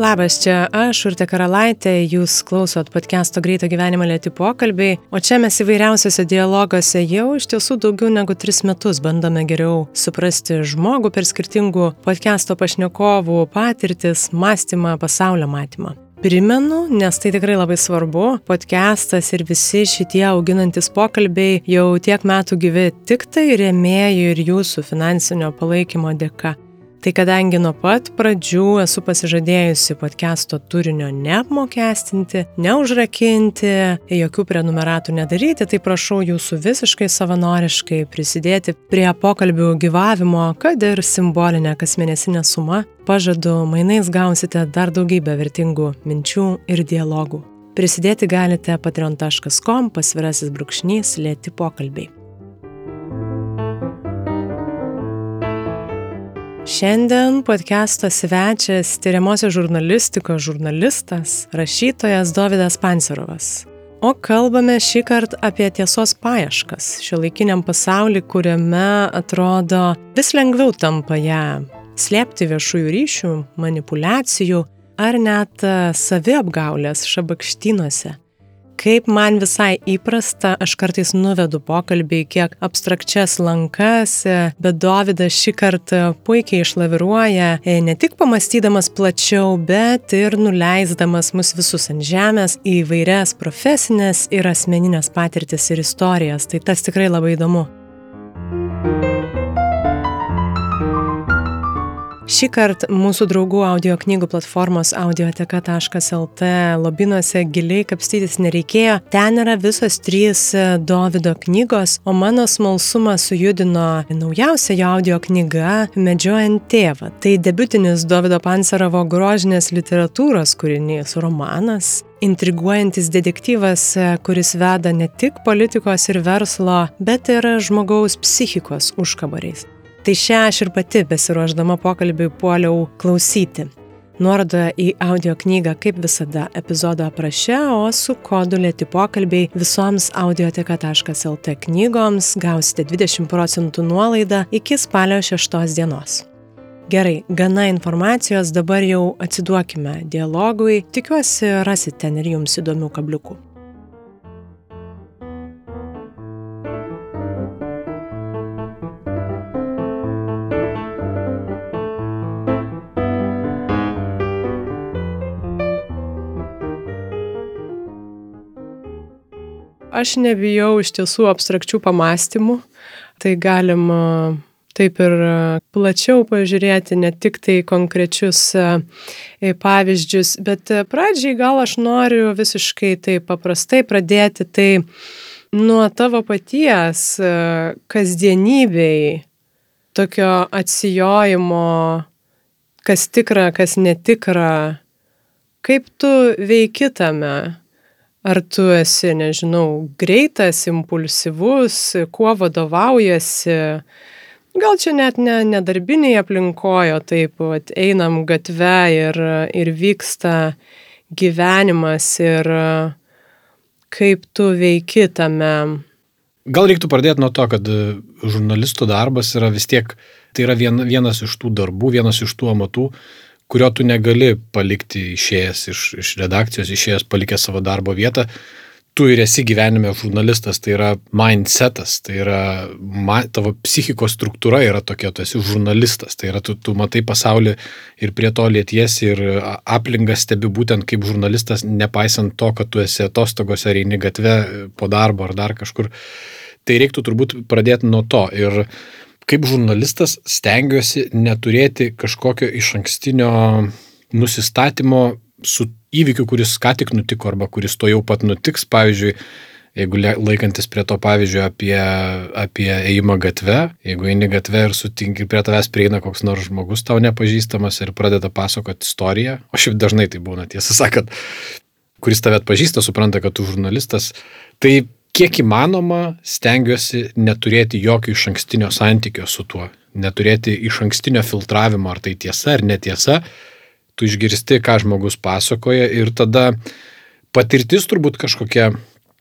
Labas, čia aš, Urte Karalaitė, jūs klausot podcast'o Greito gyvenimo lėti pokalbiai, o čia mes įvairiausiose dialoguose jau iš tiesų daugiau negu tris metus bandome geriau suprasti žmogų per skirtingų podcast'o pašnekovų patirtis, mąstymą, pasaulio matymą. Primenu, nes tai tikrai labai svarbu, podcastas ir visi šitie auginantis pokalbiai jau tiek metų gyvi tik tai rėmėjų ir jūsų finansinio palaikymo dėka. Tai kadangi nuo pat pradžių esu pasižadėjusi podcast'o turinio neapmokestinti, neužrakinti, jokių prenumeratų nedaryti, tai prašau jūsų visiškai savanoriškai prisidėti prie pokalbių gyvavimo, kad ir simbolinė kasmėnesinė suma. Pažadu, mainais gausite dar daugybę vertingų minčių ir dialogų. Prisidėti galite patreon.com pasvirasis brūkšnys lėti pokalbiai. Šiandien podcast'o svečias tyriamosios žurnalistikos žurnalistas, rašytojas Davidas Pancerovas. O kalbame šį kartą apie tiesos paieškas šio laikiniam pasauliu, kuriame atrodo vis lengviau tampa ją slėpti viešųjų ryšių, manipulacijų ar net saviapgaulės šabakštynuose kaip man visai įprasta, aš kartais nuvedu pokalbį kiek abstrakčias lankas, bet Davidas šį kartą puikiai išlaviruoja, e, ne tik pamastydamas plačiau, bet ir nuleisdamas mus visus ant žemės į vairias profesinės ir asmeninės patirtis ir istorijas. Tai tas tikrai labai įdomu. Šį kartą mūsų draugų audio knygų platformos audioteka.lt lobinuose giliai kapstytis nereikėjo. Ten yra visos trys Davido knygos, o mano smalsumą sujudino naujausia jo audio knyga Medžiojant tėvą. Tai debutinis Davido Pancerovo grožinės literatūros kūrinys, romanas, intriguojantis detektyvas, kuris veda ne tik politikos ir verslo, bet ir žmogaus psichikos užkabariais. Tai šią aš ir pati besiruoždama pokalbiui puoliau klausyti. Nuoroda į audio knygą kaip visada epizodo apraše, o su kodu lėti pokalbiai visoms audioteka.lt knygoms gausite 20 procentų nuolaidą iki spalio 6 dienos. Gerai, gana informacijos, dabar jau atsiduokime dialogui, tikiuosi rasite ten ir jums įdomių kabliukų. Aš nebijau iš tiesų abstrakčių pamastymų, tai galima taip ir plačiau pažiūrėti, ne tik tai konkrečius pavyzdžius, bet pradžiai gal aš noriu visiškai taip paprastai pradėti tai nuo tavo paties kasdienybei, tokio atsijojimo, kas tikra, kas netikra, kaip tu veiki tame Ar tu esi, nežinau, greitas, impulsyvus, kuo vadovaujasi? Gal čia net ne, nedarbiniai aplinkojo, taip, vat, einam gatve ir, ir vyksta gyvenimas ir kaip tu veiki tame. Gal reiktų pradėti nuo to, kad žurnalistų darbas yra vis tiek, tai yra vien, vienas iš tų darbų, vienas iš tų amatų, kurio tu negali palikti išėjęs iš, iš redakcijos, išėjęs palikęs savo darbo vietą. Tu ir esi gyvenime žurnalistas, tai yra mindsetas, tai yra ma, tavo psichikos struktūra yra tokia, tu esi žurnalistas, tai yra tu, tu matai pasaulį ir prie to lėties ir aplinką stebi būtent kaip žurnalistas, nepaisant to, kad tu esi atostogose ar eini gatve po darbo ar dar kažkur. Tai reiktų turbūt pradėti nuo to. Ir kaip žurnalistas stengiuosi neturėti kažkokio iš ankstinio nusistatymo su įvykiu, kuris ką tik nutiko arba kuris to jau pat nutiks. Pavyzdžiui, jeigu laikantis prie to pavyzdžio apie, apie ėjimą gatve, jeigu eini gatve ir sutinki prie tavęs prieina koks nors žmogus tau nepažįstamas ir pradeda pasakoti istoriją, o šiaip dažnai tai būna, tiesą sakant, kuris tave atpažįsta, supranta, kad tu žurnalistas, tai kiek įmanoma stengiuosi neturėti jokio iš ankstinio santykio su tuo, neturėti iš ankstinio filtravimo, ar tai tiesa ar netiesa, tu išgirsti, ką žmogus pasakoja ir tada patirtis turbūt kažkokia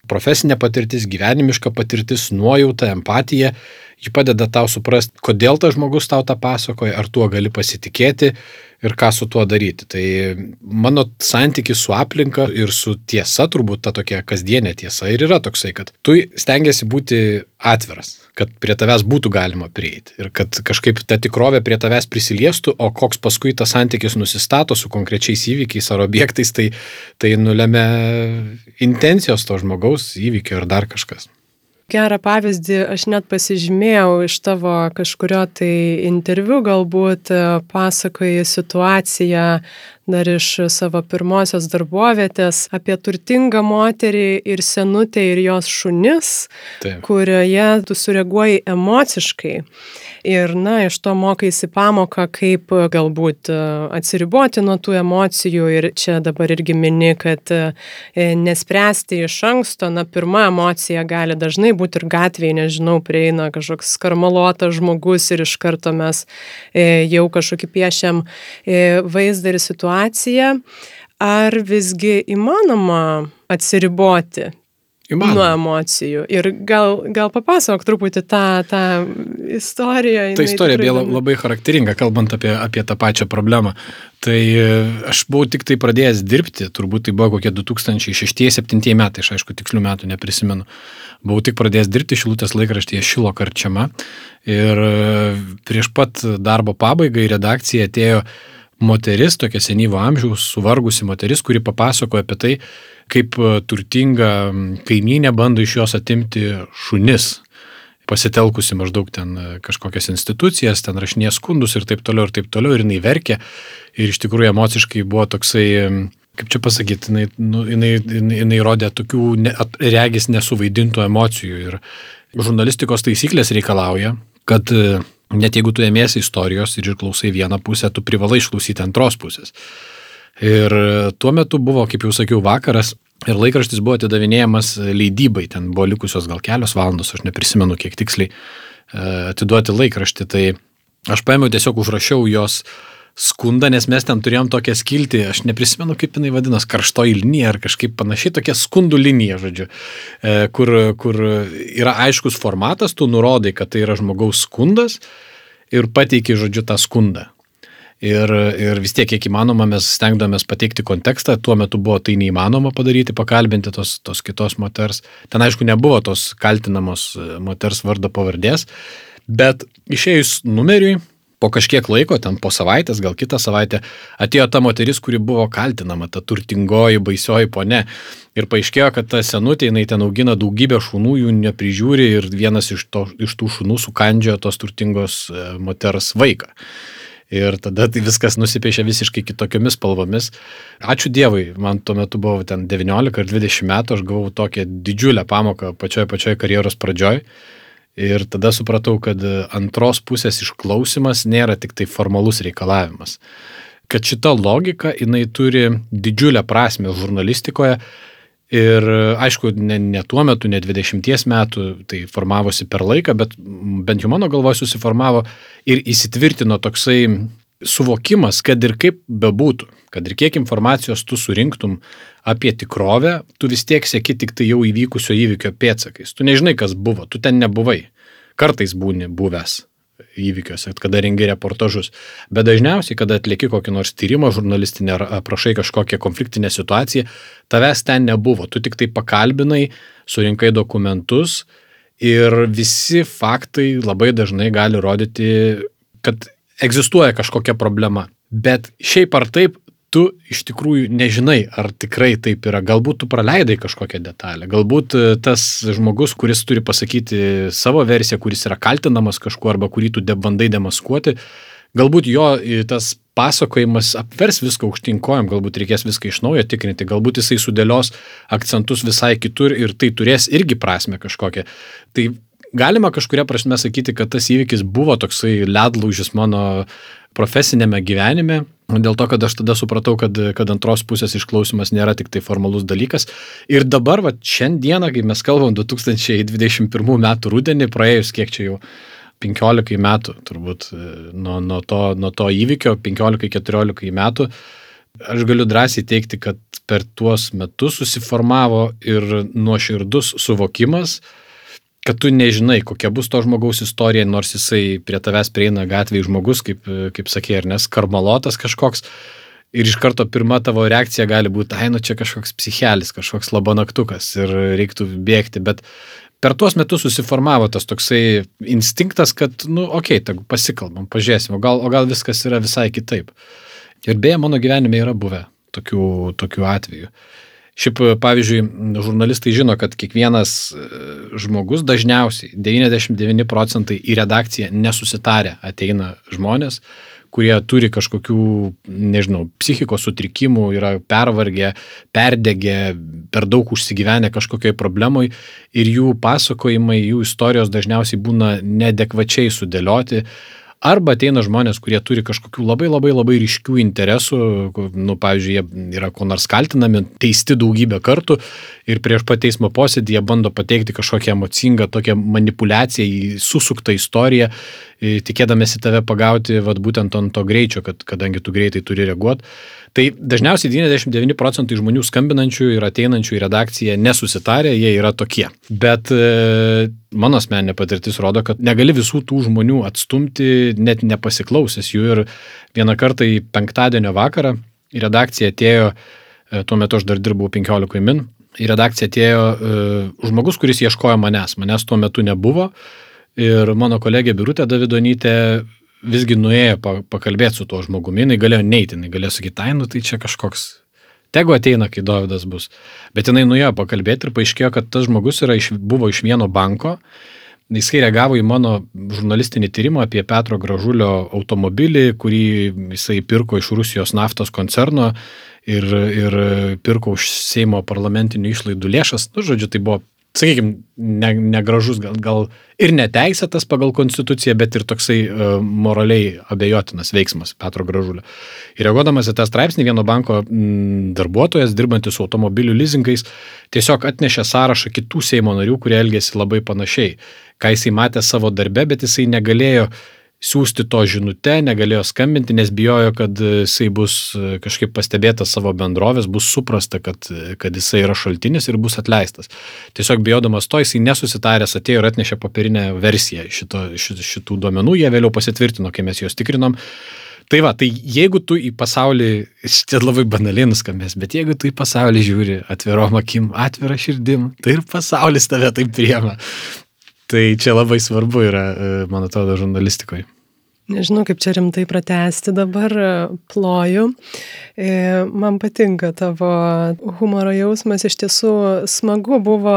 profesinė patirtis, gyvenimiška patirtis, nuojauta, empatija, ji padeda tau suprasti, kodėl tas žmogus tau tą pasakoja, ar tuo gali pasitikėti ir ką su tuo daryti. Tai mano santykis su aplinka ir su tiesa, turbūt ta tokia kasdienė tiesa ir yra toksai, kad tu stengiasi būti atviras, kad prie tavęs būtų galima prieiti ir kad kažkaip ta tikrovė prie tavęs prisiliestų, o koks paskui tas santykis nusistato su konkrečiais įvykiais ar objektais, tai, tai nulėmė intencijos to žmogaus įvykio ir dar kažkas. Gerą pavyzdį aš net pasižymėjau iš tavo kažkurio tai interviu, galbūt e, pasakoji situaciją dar iš savo pirmosios darbovietės apie turtingą moterį ir senutę ir jos šunis, Taip. kurioje tu sureaguoji emociškai. Ir, na, iš to mokaisi pamoką, kaip e, galbūt e, atsiriboti nuo tų emocijų. Ir čia dabar irgi mini, kad e, nespręsti iš anksto, na, pirma emocija gali dažnai būti ir gatvėje, nežinau, prieina kažkoks skarmaluotas žmogus ir iš karto mes jau kažkokį piešiam vaizdą ir situaciją. Ar visgi įmanoma atsiriboti Įmanoma. nuo emocijų. Ir gal, gal papasakok truputį tą, tą istoriją. Ta istorija beje labai charakteringa, kalbant apie, apie tą pačią problemą. Tai e, aš buvau tik tai pradėjęs dirbti, turbūt tai buvo kokie 2006-2007 metai, aš aišku tikslių metų neprisimenu. Buvau tik pradėjęs dirbti Šilutės laikraštyje Šilo karčiama ir e, prieš pat darbo pabaigą į redakciją atėjo moteris, tokia senyvo amžiaus, suvargusi moteris, kuri papasakojo apie tai, kaip e, turtinga kaimynė bando iš jos atimti šunis, pasitelkusi maždaug ten e, kažkokias institucijas, ten rašinės skundus ir taip toliau ir taip toliau, ir jinai verkė. Ir iš tikrųjų emociškai buvo toksai, kaip čia pasakyti, jinai, nu, jinai, jinai, jinai rodė tokių ne, regis nesuvaidintų emocijų. Ir žurnalistikos taisyklės reikalauja, kad e, net jeigu tu ėmėsi istorijos ir klausai vieną pusę, tu privalai išklausyti antros pusės. Ir tuo metu buvo, kaip jau sakiau, vakaras ir laikraštis buvo atidavinėjamas leidybai, ten buvo likusios gal kelios valandos, aš neprisimenu kiek tiksliai, e, atiduoti laikraštį. Tai aš paėmiau tiesiog užrašiau jos skundą, nes mes ten turėjom tokią skiltį, aš neprisimenu kaip jinai vadinasi, karštoji linija ar kažkaip panašiai, tokia skundų linija, žodžiu, e, kur, kur yra aiškus formatas, tu nurodai, kad tai yra žmogaus skundas ir pateiki, žodžiu, tą skundą. Ir, ir vis tiek, kiek įmanoma, mes stengdamės pateikti kontekstą, tuo metu buvo tai neįmanoma padaryti, pakalbinti tos, tos kitos moters. Ten aišku nebuvo tos kaltinamos e, moters vardo pavardės, bet išėjus numeriui, po kažkiek laiko, ten po savaitės, gal kitą savaitę, atėjo ta moteris, kuri buvo kaltinama, ta turtingoji, baisioji ponė. Ir paaiškėjo, kad ta senutė, jinai ten augina daugybę šunų, jų neprižiūri ir vienas iš, to, iš tų šunų sukandžiojo tos turtingos e, moters vaiką. Ir tada tai viskas nusipiešia visiškai kitokiomis spalvomis. Ačiū Dievui, man tuo metu buvo ten 19 ar 20 metų, aš gavau tokią didžiulę pamoką pačioje pačioje karjeros pradžioj. Ir tada supratau, kad antros pusės išklausimas nėra tik tai formalus reikalavimas. Kad šita logika, jinai turi didžiulę prasme žurnalistikoje Ir aišku, ne, ne tuo metu, ne 20 metų, tai formavosi per laiką, bet bent jau mano galvoje susiformavo ir įsitvirtino toksai suvokimas, kad ir kaip bebūtų, kad ir kiek informacijos tu surinktum apie tikrovę, tu vis tiek sėki tik tai jau įvykusio įvykio pėtsakais. Tu nežinai, kas buvo, tu ten nebuvai. Kartais būni buvęs įvykiuose, kada rengi reportažus. Bet dažniausiai, kada atlieki kokį nors tyrimą žurnalistinį ar aprašai kažkokią konfliktinę situaciją, tavęs ten nebuvo. Tu tik tai pakalbinai, surinkai dokumentus ir visi faktai labai dažnai gali rodyti, kad egzistuoja kažkokia problema. Bet šiaip ar taip, tu iš tikrųjų nežinai, ar tikrai taip yra. Galbūt tu praleidai kažkokią detalę, galbūt e, tas žmogus, kuris turi pasakyti savo versiją, kuris yra kaltinamas kažkuo arba kurį tu bandai demaskuoti, galbūt jo e, tas pasakojimas apvers viską aukštinkojam, galbūt reikės viską iš naujo tikrinti, galbūt jisai sudėlios akcentus visai kitur ir tai turės irgi prasme kažkokią. Tai galima kažkuria prasme sakyti, kad tas įvykis buvo toksai ledlaužis mano profesinėme gyvenime, dėl to, kad aš tada supratau, kad, kad antros pusės išklausimas nėra tik tai formalus dalykas. Ir dabar, va, šiandieną, kai mes kalbam 2021 metų rudenį, praėjus kiek čia jau 15 metų, turbūt nuo, nuo, to, nuo to įvykio, 15-14 metų, aš galiu drąsiai teikti, kad per tuos metus susiformavo ir nuoširdus suvokimas, kad tu nežinai, kokia bus to žmogaus istorija, nors jisai prie tavęs prieina gatvėje žmogus, kaip, kaip sakė, ar nes karmalotas kažkoks. Ir iš karto pirma tavo reakcija gali būti, ai, nu čia kažkoks psichelis, kažkoks labanaktukas ir reiktų bėgti, bet per tuos metus susiformavo tas toksai instinktas, kad, nu, okei, okay, pasikalbam, pažiūrėsim, o gal, o gal viskas yra visai kitaip. Ir beje, mano gyvenime yra buvę tokių, tokių atvejų. Šiaip, pavyzdžiui, žurnalistai žino, kad kiekvienas e, žmogus dažniausiai 99 procentai į redakciją nesusitarę ateina žmonės, kurie turi kažkokių, nežinau, psichikos sutrikimų, yra pervargę, perdegę, per daug užsigyvenę kažkokiai problemai ir jų pasakojimai, jų istorijos dažniausiai būna nedekvačiai sudėlioti Arba ateina žmonės, kurie turi kažkokių labai labai labai ryškių interesų, nu, pavyzdžiui, jie yra ko nors kaltinami, teisti daugybę kartų ir prieš pat teismo posėdį jie bando pateikti kažkokią emocingą tokią manipulaciją susuktą istoriją, tikėdamėsi tave pagauti, vad būtent ant to greičio, kad kadangi tu greitai turi reaguoti. Tai dažniausiai 99 procentai žmonių skambinančių ir ateinančių į redakciją nesusitarę, jie yra tokie. Bet e, mano asmeninė patirtis rodo, kad negali visų tų žmonių atstumti, net nepasiklausęs jų. Ir vieną kartą į penktadienio vakarą į redakciją atėjo, e, tuo metu aš dar dirbau 15 min, į redakciją atėjo e, žmogus, kuris ieškojo manęs. Manęs tuo metu nebuvo. Ir mano kolegė Birutė Davidonytė visgi nuėjo pakalbėti su tuo žmogumi, jinai galėjo neiti, jinai galėjo sakyti, ai, nu tai čia kažkoks, tegu ateina, kai Dovydas bus. Bet jinai nuėjo pakalbėti ir paaiškėjo, kad tas žmogus iš, buvo iš vieno banko, jisai reagavo į mano žurnalistinį tyrimą apie Petro Gražulio automobilį, kurį jisai pirko iš Rusijos naftos koncerno ir, ir pirko už Seimo parlamentinių išlaidų lėšas. Nu, žodžiu, tai buvo sakykime, ne, negražus, gal, gal ir neteisėtas pagal konstituciją, bet ir toksai uh, moraliai abejotinas veiksmas Petro Gražulio. Ir reaguodamas į tą straipsnį, vieno banko m, darbuotojas, dirbantis su automobilių leasingais, tiesiog atnešė sąrašą kitų Seimo narių, kurie elgėsi labai panašiai, ką jisai matė savo darbe, bet jisai negalėjo siūsti to žinutę, negalėjo skambinti, nes bijojo, kad jisai bus e, kažkaip pastebėtas savo bendrovės, bus suprasta, kad, kad jisai yra šaltinis ir bus atleistas. Tiesiog bijodamas to, jisai nesusitaręs atėjo ir atnešė papirinę versiją šito, šitų duomenų, jie vėliau pasitvirtino, kai mes juos tikrinom. Tai va, tai jeigu tu į pasaulį, čia labai banaliai nuskambės, bet jeigu tu į pasaulį žiūri atvirom akim, atvira širdim, tai ir pasaulis tave taip priema. Tai čia labai svarbu yra, e, man atrodo, žurnalistikoje. Nežinau, kaip čia rimtai pratesti dabar, ploju. E, man patinka tavo humoro jausmas, iš tiesų smagu buvo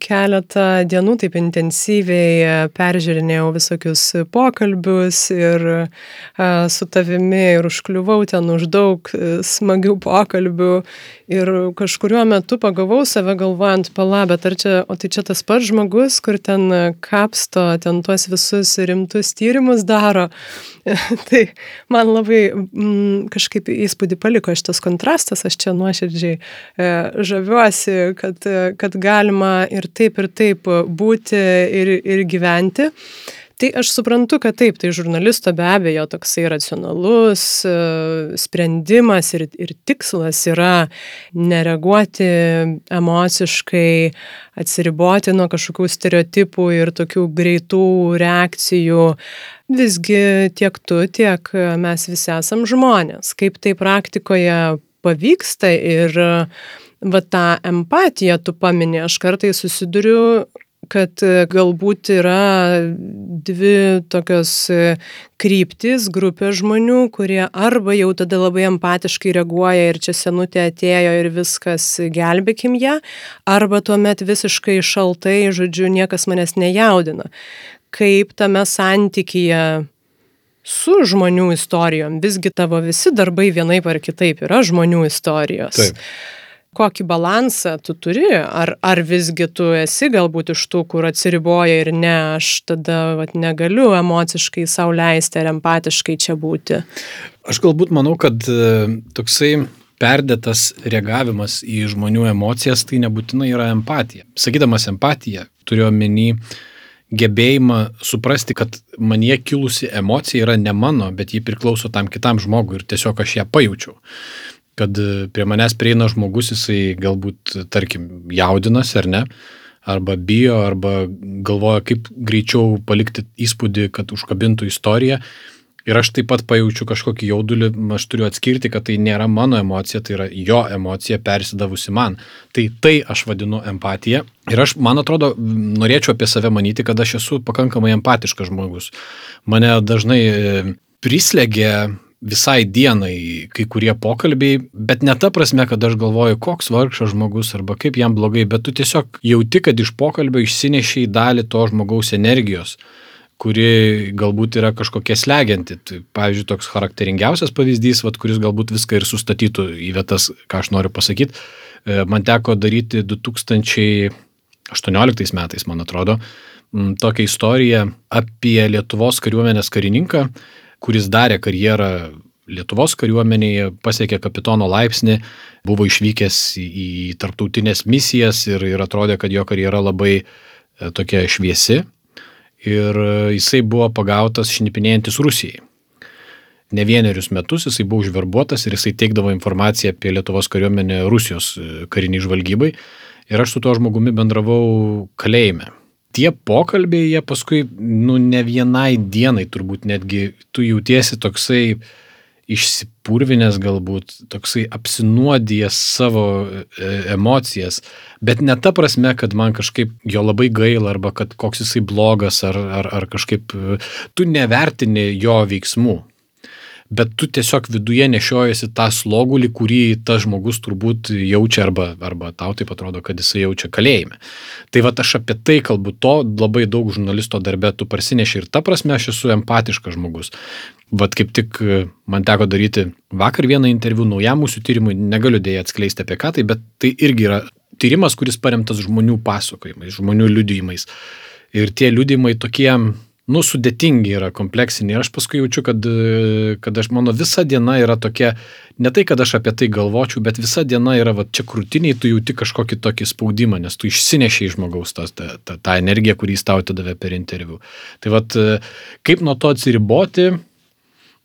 keletą dienų taip intensyviai peržiūrinėjau visokius pokalbius ir su tavimi ir užkliuvau ten už daug e, smagių pokalbių ir kažkuriuo metu pagavau save galvojant, pala, bet ar čia, o tai čia tas pats žmogus, kur ten kapsto, ten tuos visus rimtus tyrimus daro, tai man labai mm, kažkaip įspūdį paliko šitas kontrastas, aš čia nuoširdžiai e, žaviuosi, kad, kad galima ir taip, ir taip būti ir, ir gyventi. Tai aš suprantu, kad taip, tai žurnalisto be abejo toksai racionalus e, sprendimas ir, ir tikslas yra nereaguoti emociškai, atsiriboti nuo kažkokių stereotipų ir tokių greitų reakcijų visgi tiek tu, tiek mes visi esam žmonės. Kaip tai praktikoje pavyksta ir va tą empatiją tu paminė, aš kartai susiduriu kad galbūt yra dvi tokios kryptis, grupė žmonių, kurie arba jau tada labai empatiškai reaguoja ir čia senutė atėjo ir viskas gelbėkim ją, arba tuomet visiškai šaltai, žodžiu, niekas manęs nejaudina kaip tame santykyje su žmonių istorijom. Visgi tavo visi darbai vienaip ar kitaip yra žmonių istorijos. Taip. Kokį balansą tu turi? Ar, ar visgi tu esi galbūt iš tų, kur atsiriboja ir ne, aš tada vat, negaliu emociškai sau leisti ar empatiškai čia būti? Aš galbūt manau, kad e, toksai perdėtas reagavimas į žmonių emocijas tai nebūtinai yra empatija. Sakydamas empatiją, turiu omeny gebėjimą suprasti, kad manie kilusi emocija yra ne mano, bet ji priklauso tam kitam žmogui ir tiesiog aš ją pajaučiau. Kad prie manęs prieina žmogus, jisai galbūt, tarkim, jaudinasi ar ne, arba bijo, arba galvoja, kaip greičiau palikti įspūdį, kad užkabintų istoriją. Ir aš taip pat pajaučiu kažkokį jaudulį, aš turiu atskirti, kad tai nėra mano emocija, tai yra jo emocija persidavusi man. Tai tai aš vadinu empatija. Ir aš, man atrodo, norėčiau apie save manyti, kad aš esu pakankamai empatiškas žmogus. Mane dažnai e, prislėgia visai dienai kai kurie pokalbiai, bet ne ta prasme, kad aš galvoju, koks vargšas žmogus arba kaip jam blogai, bet tu tiesiog jauti, kad iš pokalbio išsinešiai dalį to žmogaus energijos kuri galbūt yra kažkokia slegianti. Tai, pavyzdžiui, toks charakteringiausias pavyzdys, vat, kuris galbūt viską ir sustatytų į vietas, ką aš noriu pasakyti. E, man teko daryti 2018 metais, man atrodo, tokią istoriją apie Lietuvos kariuomenės karininką, kuris darė karjerą Lietuvos kariuomenėje, pasiekė kapitono laipsnį, buvo išvykęs į, tarptautinės misijas ir, ir atrodė, kad jo karjera labai e, tokia šviesi. Ir e, jisai buvo pagautas šnipinėjantis Rusijai. Ne vienerius metus jisai buvo užverbuotas ir jisai teikdavo informaciją apie Lietuvos kariuomenę Rusijos e, kariniai žvalgybai. Ir aš su tuo žmogumi bendravau kalėjime tie pokalbiai, jie paskui, nu, ne vienai dienai turbūt netgi tu jautiesi toksai išsipurvinęs galbūt, toksai apsinuodijęs savo e, emocijas, bet ne ta prasme, kad man kažkaip jo labai gaila arba kad koks jisai blogas ar, ar, ar kažkaip e, tu nevertini jo veiksmų bet tu tiesiog viduje nešiojasi tą slogulį, kurį tas žmogus turbūt jaučia arba, arba tau taip atrodo, kad jisai jaučia kalėjime. Tai va aš apie tai kalbu, to labai daug žurnalisto darbė tu parsineši ir ta prasme aš esu empatiškas žmogus. Vat kaip tik e, man teko daryti vakar vieną interviu naujam mūsų tyrimui, negaliu dėja atskleisti apie ką tai, bet tai irgi yra tyrimas, kuris paremtas žmonių pasakojimais, žmonių liudijimais. Ir tie liudijimai tokie nu, sudėtingi yra, kompleksiniai. Aš paskui jaučiu, kad, kad aš, mano visa diena yra tokia, ne tai, kad aš apie tai galvočiau, bet visa diena yra, va, čia krūtiniai, tu jauti kažkokį tokį spaudimą, nes tu išsinešiai žmogaus tą, tą, tą, tą energiją, kurį jis tau atidavė per interviu. Tai vad, kaip nuo to atsiriboti,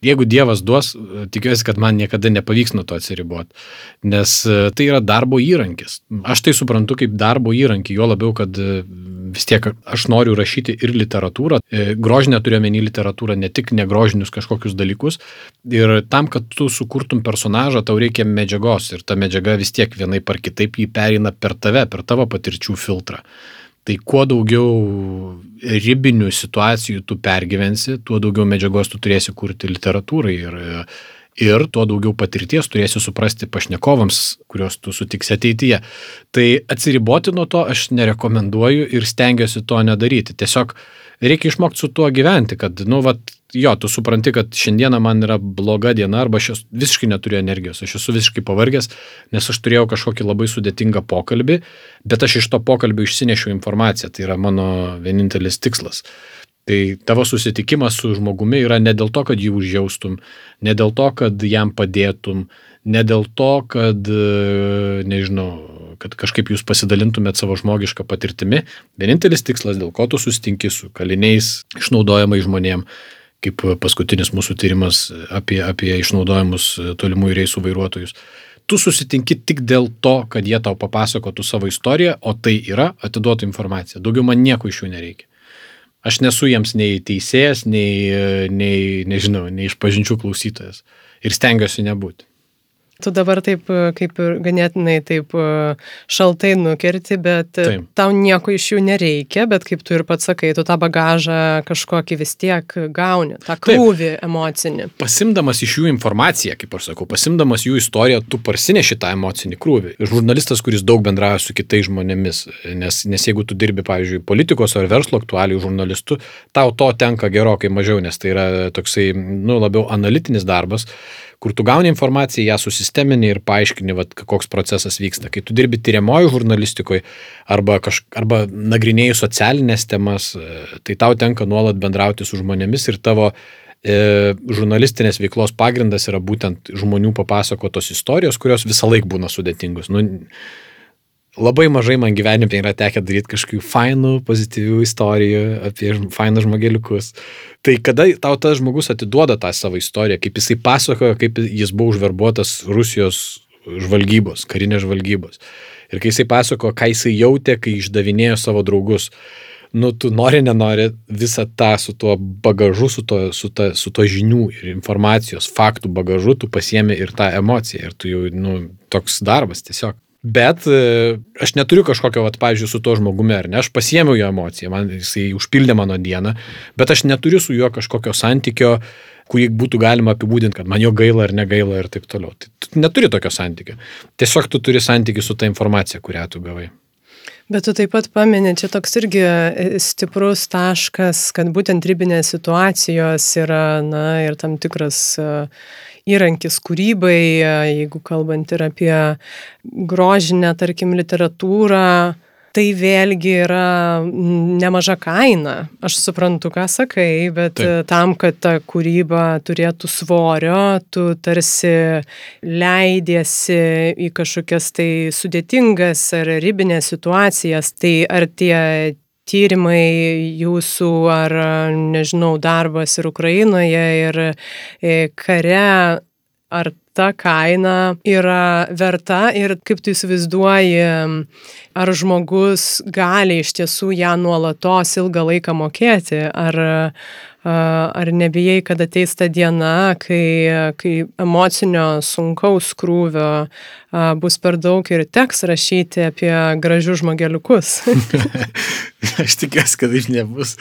Jeigu Dievas duos, tikiuosi, kad man niekada nepavyks nuo to atsiriboti, nes tai yra darbo įrankis. Aš tai suprantu kaip darbo įrankį, jo labiau, kad vis tiek aš noriu rašyti ir literatūrą. E, grožinę turiu menį literatūrą, ne tik negrožinius kažkokius dalykus. Ir tam, kad tu sukurtum personažą, tau reikia medžiagos ir ta medžiaga vis tiek vienai par kitaip jį perina per tave, per tavo patirčių filtrą. Tai kuo daugiau ribinių situacijų tu pergyvensi, tuo daugiau medžiagos tu turėsi kurti literatūrai. Ir ir tuo daugiau patirties turėsi suprasti pašnekovams, kuriuos tu sutiksi ateityje. Tai atsiriboti nuo to aš nerekomenduoju ir stengiuosi to nedaryti. Tiesiog reikia išmokti su tuo gyventi, kad, nu, vat, jo, tu supranti, kad šiandieną man yra bloga diena arba aš visiškai neturiu energijos, aš esu visiškai pavargęs, nes aš turėjau kažkokį labai sudėtingą pokalbį, bet aš iš to pokalbio išsinešiau informaciją, tai yra mano vienintelis tikslas. Tai tavo susitikimas su žmogumi yra ne dėl to, kad jį užjaustum, ne dėl to, kad jam padėtum, ne dėl to, kad, e, nežinau, kad kažkaip jūs pasidalintumėt savo žmogišką patirtimi. Vienintelis tikslas, dėl ko tu susitinki su kaliniais, išnaudojamai žmonėm, kaip paskutinis mūsų tyrimas apie, apie išnaudojimus tolimųjų reisų vairuotojus. Tu susitinki tik dėl to, kad jie tau papasakotų savo istoriją, o tai yra atiduota informacija. Daugiau man nieko iš jų nereikia. Aš nesu jiems nei teisėjas, nei, nei nežinau, nei išpažinčių klausytojas. Ir stengiuosi nebūti. Tu dabar taip, e, kaip ir ganėtinai taip e, šaltai nukirti, bet e, taip. tau nieko iš jų nereikia, bet kaip tu ir pats sakai, tu tą bagažą kažkokį vis tiek gauni, tą krūvį taip. emocinį. Pasimdamas iš jų informaciją, kaip aš sakau, pasimdamas jų istoriją, tu parsineši tą emocinį krūvį. Žurnalistas, kuris daug bendrauja su kitais žmonėmis, nes, nes jeigu tu dirbi, pavyzdžiui, politikos ar verslo aktualių žurnalistų, tau to tenka gerokai mažiau, nes tai yra toksai, nu, labiau analitinis darbas kur tu gauni informaciją, ją susistemini ir paaiškini, vat, koks procesas vyksta. Kai tu dirbi tyriamojų žurnalistikoje arba, kaž, arba nagrinėjai socialinės temas, e, tai tau tenka nuolat bendrauti su žmonėmis ir tavo e, žurnalistinės veiklos pagrindas yra būtent žmonių papasakotos istorijos, kurios visą laiką būna sudėtingos. Nu, labai mažai man gyvenime yra tekę daryti kažkokių fainų, pozityvių istorijų apie fainus žmogeliukus. Tai kada tau tas žmogus atiduoda tą savo istoriją, kaip jisai pasakojo, kaip jis buvo užverbuotas Rusijos žvalgybos, karinės žvalgybos. Ir kai jisai pasako, ką jisai jautė, kai išdavinėjo savo draugus, nu, tu nori, nenori visą tą su tuo bagažu, su to, su, ta, su to žinių ir informacijos, faktų bagažu, tu pasiemi ir tą emociją. Ir tu jau, nu, toks darbas tiesiog. Bet e, aš neturiu kažkokio, vat, pavyzdžiui, su to žmogumi, ar ne, aš pasiemiau jo emociją, man jisai užpildė mano dieną, bet aš neturiu su juo kažkokio santykio, kurį būtų galima apibūdinti, kad man jo gaila ar negaila ir taip toliau. Tai tu neturi tokio santykio. Tiesiog tu turi santykį su ta informacija, kurią tu gavai. Bet tu taip pat paminė, čia toks irgi e, stiprus taškas, kad būtent ribinės situacijos yra, na, ir tam tikras uh, įrankis kūrybai, jeigu kalbant ir apie grožinę, tarkim, literatūrą, tai vėlgi yra nemaža kaina. Aš suprantu, ką sakai, bet Taip. tam, kad ta kūryba turėtų svorio, tu tarsi leidėsi į kažkokias tai sudėtingas ar ribinės situacijas, tai ar tie tyrimai jūsų ar, nežinau, darbas ir Ukrainoje, ir e, kare, ar ta kaina yra verta ir kaip tu įsivaizduoji, ar žmogus gali iš tiesų ją nuolatos ilgą laiką mokėti, ar, ar nebijai, kad ateis ta diena, kai, kai emocinio sunkaus krūvio bus per daug ir teks rašyti apie gražius žmogeliukus. Aš tikiuosi, kad taip nebus.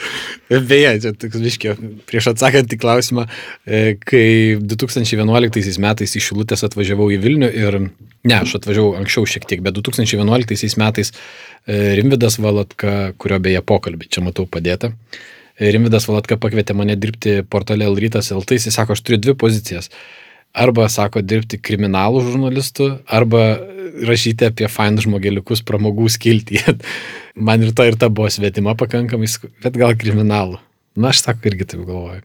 Beje, čia toks viškio, prieš atsakant į klausimą, e, kai 2011 metais iš Šilutės atvažiavau į Vilnių ir, ne, aš atvažiavau anksčiau šiek tiek, bet 2011 metais e, Rimvidas Valatka, kurio beje pokalbį čia matau padėtą, Rimvidas Valatka pakvietė mane dirbti portale Lrytas LT, jis sako, aš turiu dvi pozicijas. Arba, sako, dirbti kriminalų žurnalistų, arba rašyti apie fain žmogeliukus pramogų skiltyje. Man ir ta ir ta buvo svetima pakankamai, bet gal kriminalų. Na, aš sako, irgi taip galvoju.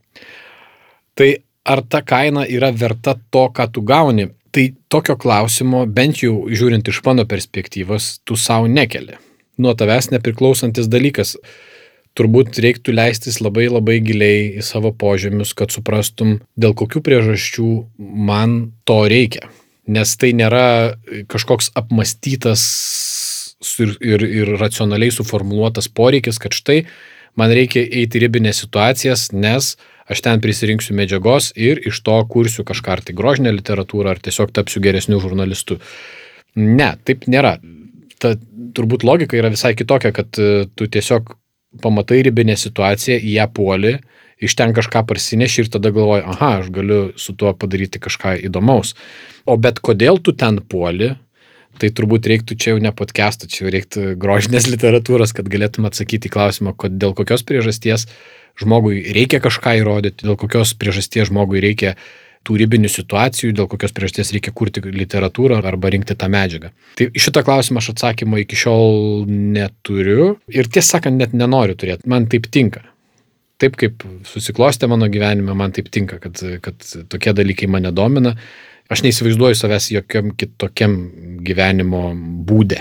Tai ar ta kaina yra verta to, ką tu gauni? Tai tokio klausimo, bent jau žiūrint iš mano perspektyvos, tu savo nekeli. Nuo tavęs nepriklausantis dalykas turbūt reiktų leistis labai labai giliai į savo požemius, kad suprastum, dėl kokių priežasčių man to reikia. Nes tai nėra kažkoks apmastytas ir, ir, ir racionaliai suformuoluotas poreikis, kad štai man reikia eiti ribinės situacijas, nes aš ten prisirinksiu medžiagos ir iš to kursiu kažką ar tai grožinę literatūrą, ar tiesiog tapsiu geresniu žurnalistu. Ne, taip nėra. Ta turbūt logika yra visai kitokia, kad tu tiesiog pamatai ribinę situaciją, į ją puoli, iš ten kažką parsineši ir tada galvoji, aha, aš galiu su tuo padaryti kažką įdomaus. O bet kodėl tu ten puoli, tai turbūt reiktų čia jau ne podcast'o, čia jau reiktų grožinės literatūros, kad galėtum atsakyti į klausimą, dėl kokios priežasties žmogui reikia kažką įrodyti, dėl kokios priežasties žmogui reikia tų ribinių situacijų, dėl kokios priežasties reikia kurti literatūrą arba rinkti tą medžiagą. Tai šitą klausimą aš atsakymo iki šiol neturiu ir tiesą sakant, net nenoriu turėti. Man taip tinka. Taip kaip susiklostė mano gyvenime, man taip tinka, kad, kad tokie dalykai mane domina. Aš neįsivaizduoju savęs jokiam kitokiam gyvenimo būdė.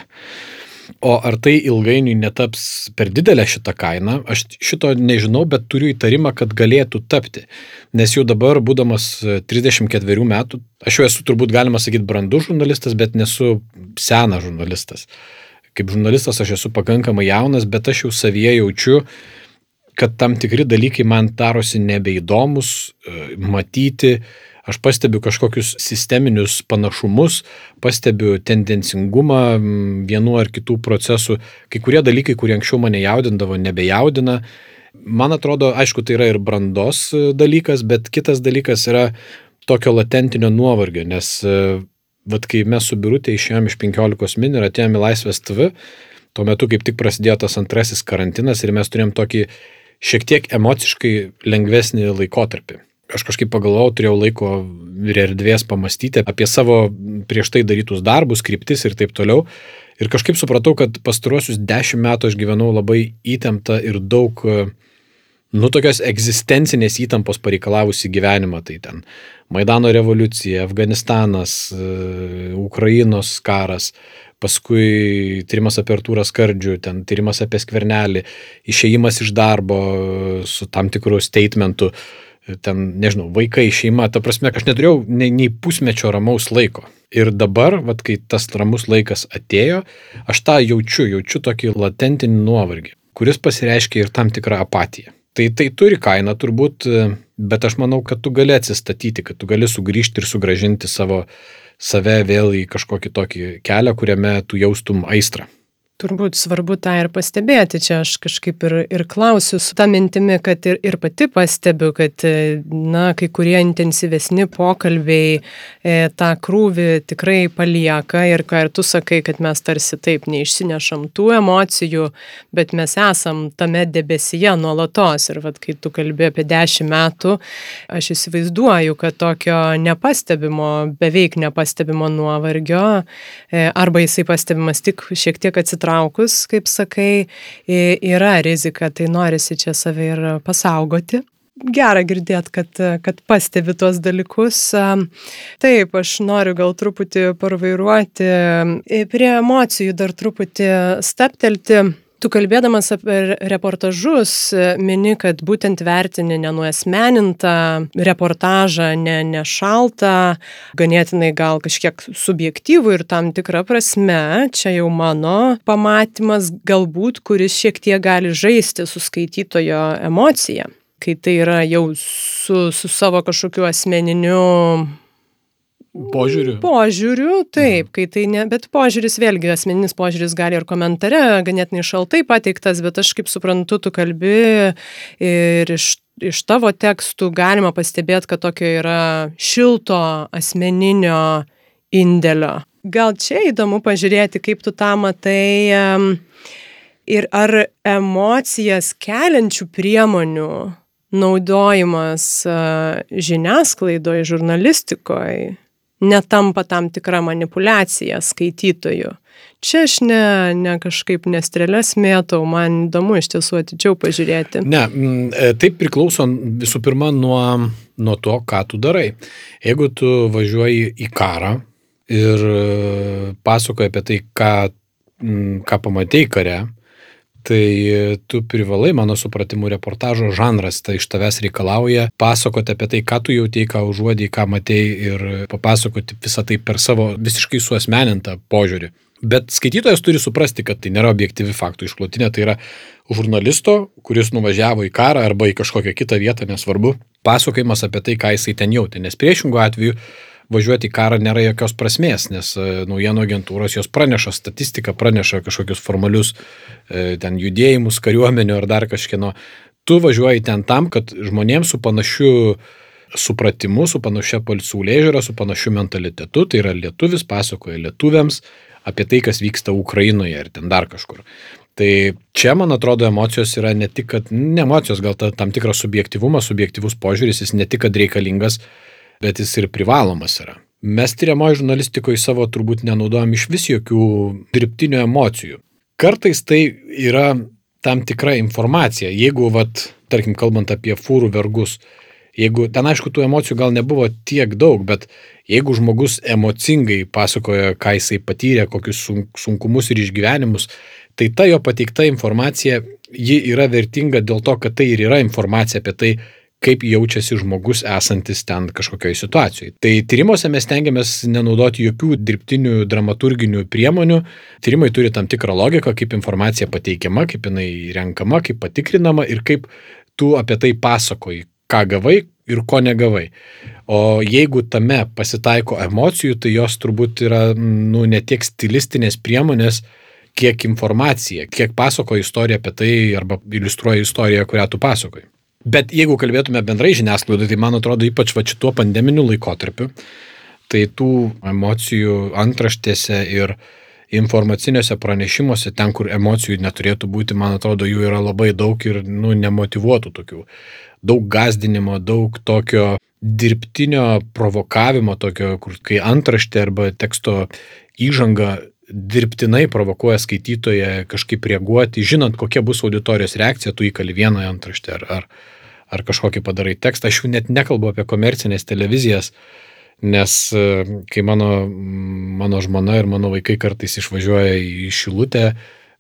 O ar tai ilgainiui netaps per didelę šitą kainą, aš šito nežinau, bet turiu įtarimą, kad galėtų tapti. Nes jau dabar, būdamas 34 metų, aš jau esu turbūt galima sakyti brandus žurnalistas, bet nesu senas žurnalistas. Kaip žurnalistas aš esu pakankamai jaunas, bet aš jau savyje jaučiu, kad tam tikri dalykai man darosi nebeįdomus e, matyti, Aš pastebiu kažkokius sisteminius panašumus, pastebiu tendencingumą vienų ar kitų procesų. Kai kurie dalykai, kurie anksčiau mane jaudindavo, nebejaudina. Man atrodo, aišku, tai yra ir brandos e, dalykas, bet kitas dalykas yra tokio latentinio nuovargio, nes e, vat kai mes su Birutė išėjome iš 15 min ir atėjome į Laisvės TV, tuo metu kaip tik prasidėjo tas antrasis karantinas ir mes turėjom tokį šiek tiek emociškai lengvesnį laikotarpį aš kažkaip pagalvojau, turėjau laiko ir erdvės pamastyti apie savo prieš tai darytus darbus, kryptis ir taip toliau. Ir kažkaip supratau, kad pastaruosius dešimt metų aš gyvenau labai įtemptą ir daug, nu, tokios egzistencinės įtampos pareikalavusi gyvenimą. Tai ten Maidano revoliucija, Afganistanas, Ukrainos karas, paskui tyrimas apie Artūrą Skardžių, ten tyrimas apie skvernelį, išėjimas iš darbo su tam tikru statementu. Ten, nežinau, vaikai, šeima, ta prasme, aš neturėjau nei, nei pusmečio ramaus laiko. Ir dabar, vat, kai tas ramus laikas atėjo, aš tą jaučiu, jaučiu tokį latentinį nuovargį, kuris pasireiškia ir tam tikrą apatiją. Tai tai turi kainą turbūt, bet aš manau, kad tu gali atsistatyti, kad tu gali sugrįžti ir sugražinti savo save vėl į kažkokį tokį kelią, kuriame tu jaustum aistrą. Turbūt svarbu tą ir pastebėti. Čia aš kažkaip ir, ir klausiu su tą mintimi, kad ir, ir pati pastebiu, kad, na, kai kurie intensyvesni pokalbiai e, tą krūvį tikrai palieka ir ką ir tu sakai, kad mes tarsi taip neišsinešam tų emocijų, bet mes esam tame debesyje nuolatos. Ir vad, kai tu kalbė apie dešimt metų, aš įsivaizduoju, kad tokio nepastebimo, beveik nepastebimo nuovargio, e, arba jisai pastebimas tik šiek tiek atsitraukia pasitraukus, kaip sakai, yra rizika, tai norisi čia save ir pasaugoti. Gera girdėti, kad, kad pastebi tuos dalykus. Taip, aš noriu gal truputį parvairuoti, prie emocijų dar truputį staptelti. Tu kalbėdamas apie reportažus mini, kad būtent vertini nenuesmenintą reportažą, ne, ne šaltą, ganėtinai gal kažkiek subjektyvų ir tam tikrą prasme, čia jau mano pamatymas galbūt, kuris šiek tiek gali žaisti su skaitytojo emocija, kai tai yra jau su, su savo kažkokiu asmeniniu Požiūriu. Požiūriu, taip, kai tai ne, bet požiūris vėlgi, asmeninis požiūris gali ir komentare, ganėtinai šaltai pateiktas, bet aš kaip suprantu, tu kalbi ir iš, iš tavo tekstų galima pastebėti, kad tokio yra šilto asmeninio indėlio. Gal čia įdomu pažiūrėti, kaip tu tą matai ir ar emocijas keliančių priemonių naudojimas žiniasklaidoje, žurnalistikoje netampa tam tikra manipulacija skaitytojų. Čia aš ne, ne kažkaip nestrėlės mėtau, man įdomu iš tiesų atidžiau pažiūrėti. Ne, e, tai priklauso visų pirma nuo, nuo to, ką tu darai. Jeigu tu važiuoji į karą ir e, pasakoji apie tai, ką, ką pamatėjai kare, tai tu privalai, mano supratimu, reportažo žanras tai iš tavęs reikalauja pasakoti apie tai, ką tu jautėjai, ką užuodėjai, ką matėjai ir papasakoti visą tai per savo visiškai suosmenintą požiūrį. Bet skaitytojas turi suprasti, kad tai nėra objektyvi faktų išklotinė, tai yra žurnalisto, kuris nuvažiavo į karą arba į kažkokią kitą vietą, nesvarbu, pasakojimas apie tai, ką jisai ten jautė. Nes priešingų atveju važiuoti į karą nėra jokios prasmės, nes e, naujienų agentūros jos praneša statistiką, praneša kažkokius formalius e, ten judėjimus kariuomenių ar dar kažkieno. Tu važiuoji ten tam, kad žmonėms su panašiu supratimu, su panašia pasaulėžiūra, su panašiu mentalitetu, tai yra lietuvis pasakoja lietuviams apie tai, kas vyksta Ukrainoje ir ten dar kažkur. Tai čia, man atrodo, emocijos yra ne tik, kad, ne emocijos, gal ta, tam tikras subjektivumas, subjektivus požiūris, jis ne tik, kad reikalingas, bet jis ir privalomas yra. Mes tyriamoji žurnalistikoje savo turbūt nenaudojam iš vis jokių dirbtinių emocijų. Kartais tai yra tam tikra informacija. Jeigu, vat, tarkim, kalbant apie fūrų vergus, jeigu ten aišku tų emocijų gal nebuvo tiek daug, bet jeigu žmogus emocingai pasakoja, ką jisai patyrė, kokius sunkumus ir išgyvenimus, tai ta jo pateikta informacija, ji yra vertinga dėl to, kad tai ir yra informacija apie tai, kaip jaučiasi žmogus esantis ten kažkokioje situacijoje. Tai tyrimuose mes tengiamės nenaudoti jokių dirbtinių dramaturginių priemonių. Tyrimai turi tam tikrą logiką, kaip informacija pateikiama, kaip jinai renkama, kaip patikrinama ir kaip tu apie tai pasakoji, ką gavai ir ko negavai. O jeigu tame pasitaiko emocijų, tai jos turbūt yra nu, ne tiek stilistinės priemonės, kiek informacija, kiek pasakoja istoriją apie tai arba iliustruoja istoriją, kurią tu pasakoji. Bet jeigu kalbėtume bendrai žiniasklaidai, tai man atrodo ypač va šituo pandeminiu laikotarpiu, tai tų emocijų antraštėse ir informaciniuose pranešimuose, ten, kur emocijų neturėtų būti, man atrodo, jų yra labai daug ir nu, nemotivuotų tokių. Daug gazdinimo, daug tokio dirbtinio provokavimo, tokio, kur kai antraštė arba teksto įžanga dirbtinai provokuoja skaitytoje kažkaip reaguoti, žinant, kokia bus auditorijos reakcija, tu įkali vieną antraštę ar, ar, ar kažkokį padarai tekstą. Aš jau net nekalbu apie komercinės televizijas, nes e, kai mano, mano žmona ir mano vaikai kartais išvažiuoja į Šilutę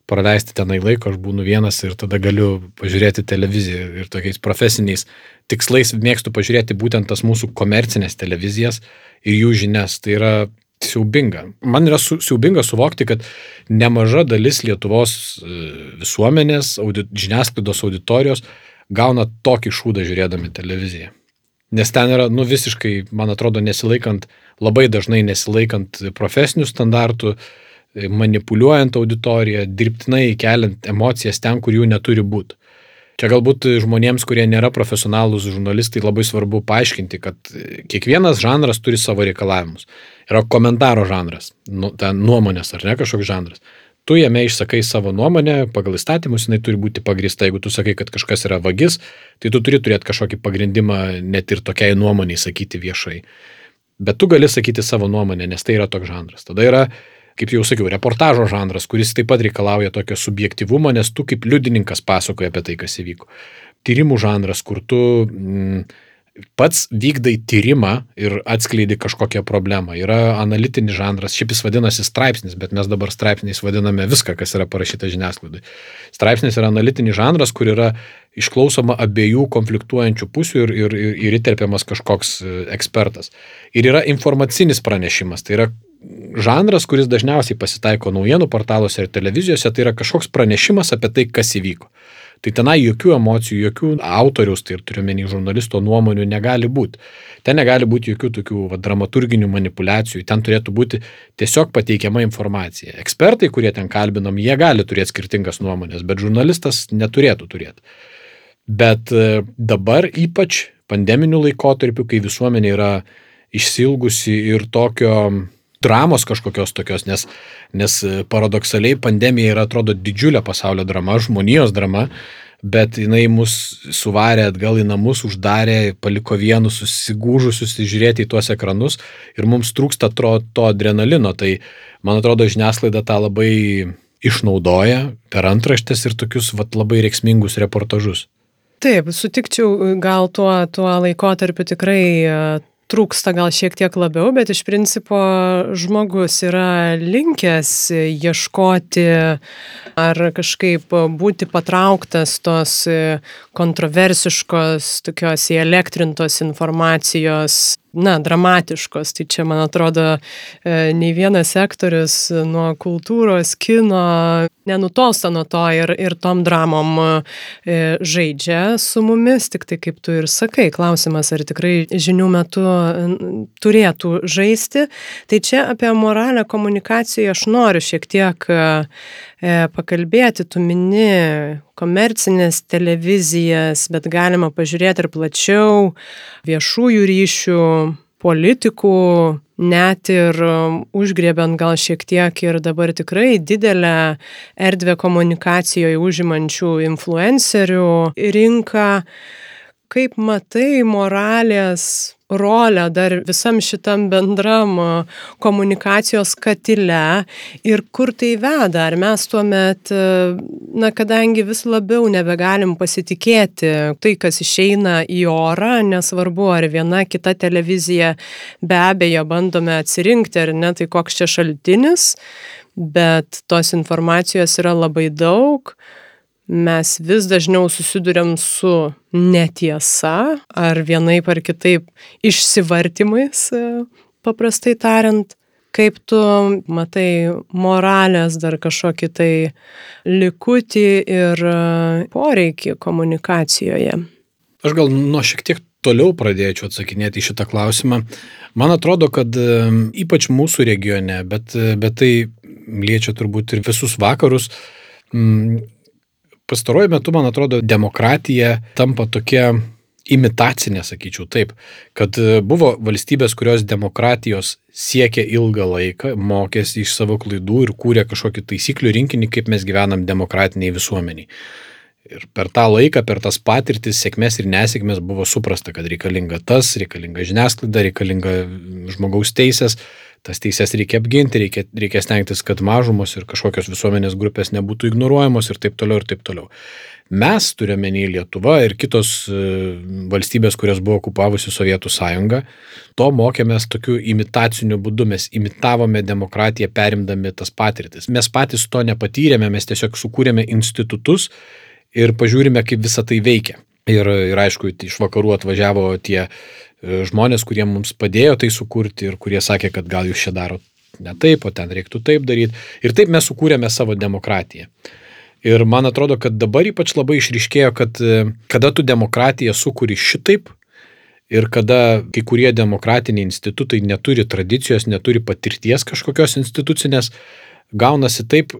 praleisti tenai laiko, aš būnu vienas ir tada galiu pažiūrėti televiziją ir tokiais profesiniais tikslais mėgstu pažiūrėti būtent tas mūsų komercinės televizijas ir jų žinias. Tai yra siaubinga. Man yra su, siaubinga suvokti, kad nemaža dalis Lietuvos e, visuomenės, audit, žiniasklaidos auditorijos gauna tokį šūdą žiūrėdami televiziją. Nes ten yra, nu visiškai, man atrodo, nesilaikant, labai dažnai nesilaikant profesinių standartų, manipuliuojant auditoriją, dirbtinai keliant emocijas ten, kur jų neturi būti. Čia galbūt žmonėms, kurie nėra profesionalūs žurnalistai, labai svarbu paaiškinti, kad kiekvienas žanras turi savo reikalavimus. Yra komentaro žanras, nu, ten nuomonės ar ne kažkoks žanras. Tu jame išsakai savo nuomonę, pagal įstatymus jinai turi būti pagrįsta. Jeigu tu sakai, kad kažkas yra vagis, tai tu turi turėti kažkokį pagrindimą net ir tokiai nuomoniai sakyti viešai. Bet tu gali sakyti savo nuomonę, nes tai yra toks žanras. Tada yra kaip jau sakiau, reportažo žanras, kuris taip pat reikalauja tokio subjektivumo, nes tu kaip liudininkas pasakoji apie tai, kas įvyko. Tyrimų žanras, kur tu mm, pats vykdai tyrimą ir atskleidi kažkokią problemą. Yra analitinis žanras, šiaip jis vadinasi straipsnis, bet mes dabar straipsniais vadiname viską, kas yra parašyta žiniasklaidai. Straipsnis yra analitinis žanras, kur yra išklausoma abiejų konfliktuojančių pusių ir, ir, ir, ir įterpiamas kažkoks e, ekspertas. Ir yra informacinis pranešimas, tai yra žanras, kuris dažniausiai pasitaiko naujienų portaluose ir televizijose, tai yra kažkoks pranešimas apie tai, kas įvyko. Tai tenai jokių emocijų, jokių autoriaus, tai ir turiuomenį žurnalisto nuomonių negali būti. Ten negali būti jokių tokių va, dramaturginių manipulacijų, ten turėtų būti tiesiog pateikiama informacija. Ekspertai, kurie ten kalbinam, jie gali turėti skirtingas nuomonės, bet žurnalistas neturėtų turėti. Bet e, dabar ypač pandeminiu laikotarpiu, kai visuomenė yra išsilgusi ir tokio dramos kažkokios tokios, nes, nes paradoksaliai pandemija yra, atrodo, didžiulė pasaulio drama, žmonijos drama, bet jinai mus suvarė atgal į namus, uždarė, paliko vienus susigūžusius žiūrėti į tuos ekranus ir mums trūksta to, to adrenalino. Tai, man atrodo, žiniasklaida tą labai išnaudoja per antraštės ir tokius vat, labai reiksmingus reportažus. Taip, sutikčiau, gal tuo, tuo laikotarpiu tikrai trūksta gal šiek tiek labiau, bet iš principo žmogus yra linkęs ieškoti ar kažkaip būti patrauktas tos kontroversiškos, tokios įelektrintos informacijos na, dramatiškos. Tai čia, man atrodo, e, nei vienas sektorius nuo kultūros, kino nenutolsta nuo to ir, ir tom dramom e, žaidžia su mumis, tik tai kaip tu ir sakai, klausimas, ar tikrai žinių metu turėtų žaisti. Tai čia apie moralę komunikaciją aš noriu šiek tiek pakalbėti, tu mini komercinės televizijas, bet galima pažiūrėti ir plačiau viešųjų ryšių, politikų, net ir um, užgriebiant gal šiek tiek ir dabar tikrai didelę erdvę komunikacijoje užimančių influencerių rinką. Kaip matai moralės rolę dar visam šitam bendram komunikacijos katile ir kur tai veda. Ar mes tuomet, na, kadangi vis labiau nebegalim pasitikėti tai, kas išeina į orą, nesvarbu, ar viena kita televizija, be abejo, bandome atsirinkti, ar ne, tai koks čia šaltinis, bet tos informacijos yra labai daug mes vis dažniau susidurėm su netiesa ar vienaip ar kitaip išsivartimais, e, paprastai tariant. Kaip tu matai moralės dar kažkokį tai likutį ir e, poreikį komunikacijoje? Aš gal nuo šiek tiek toliau pradėčiau atsakinėti į šitą klausimą. Man atrodo, kad e, ypač mūsų regione, bet, bet tai liečia turbūt ir visus vakarus, pastaruoju metu, man atrodo, demokratija tampa tokia imitacinė, sakyčiau taip, kad e, buvo valstybės, kurios demokratijos siekia ilgą laiką, mokėsi iš savo klaidų ir kūrė kažkokį taisyklių rinkinį, kaip mes gyvenam demokratiniai visuomeniai. Ir per tą laiką, per tas patirtis, sėkmės ir nesėkmės buvo suprasta, kad reikalinga tas, reikalinga žiniasklaida, reikalinga žmogaus teisės, tas teises reikia apginti, reikia, reikia stengtis, kad mažumos ir kažkokios visuomenės grupės nebūtų ignoruojamos ir taip toliau ir taip toliau. Mes turime nei Lietuva ir kitos e, valstybės, kurios buvo okupavusi Sovietų sąjungą, to mokėmės tokiu imitaciniu būdu, mes imitavome demokratiją perimdami tas patirtis. Mes patys to nepatyrėme, mes tiesiog sukūrėme institutus ir pažiūrime, kaip visa tai veikia. Ir, ir aišku, iš vakarų atvažiavo tie žmonės, kurie mums padėjo tai sukurti ir kurie sakė, kad gal jūs čia darot ne taip, o ten reiktų taip daryti. Ir taip mes sukūrėme savo demokratiją. Ir man atrodo, kad dabar ypač labai išriškėjo, kad e, kada tu demokratiją sukūri šitaip ir kada kai kurie demokratiniai institutai neturi tradicijos, neturi patirties kažkokios institucinės, gaunasi taip,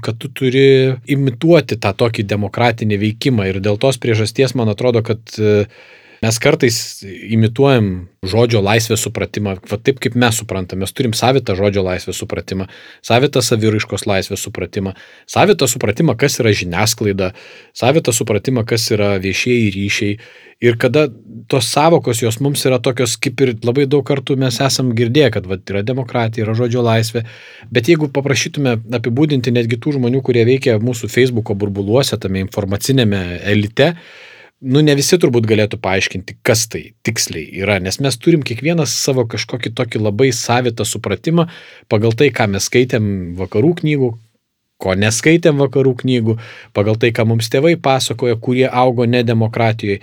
kad tu turi imituoti tą tokį demokratinį veikimą. Ir dėl tos priežasties man atrodo, kad e, Mes kartais imituojam žodžio laisvės supratimą, va taip kaip mes suprantam, mes turim savitą žodžio laisvės supratimą, savitą saviraiškos laisvės supratimą, savitą supratimą, kas yra žiniasklaida, savitą supratimą, kas yra viešieji ryšiai. Ir kada tos savokos jos mums yra tokios, kaip ir labai daug kartų mes esam girdėję, kad va, yra demokratija, yra žodžio laisvė, bet jeigu paprašytume apibūdinti netgi tų žmonių, kurie veikia mūsų Facebook'o burbuluose, tame informacinėme elite, nu ne visi turbūt galėtų paaiškinti, kas tai tiksliai yra, nes mes turim kiekvienas savo kažkokį tokį labai savitą supratimą pagal tai, ką mes skaitėm vakarų knygų, ko neskaitėm vakarų knygų, pagal tai, ką mums tėvai pasakoja, kurie augo nedemokratijoje.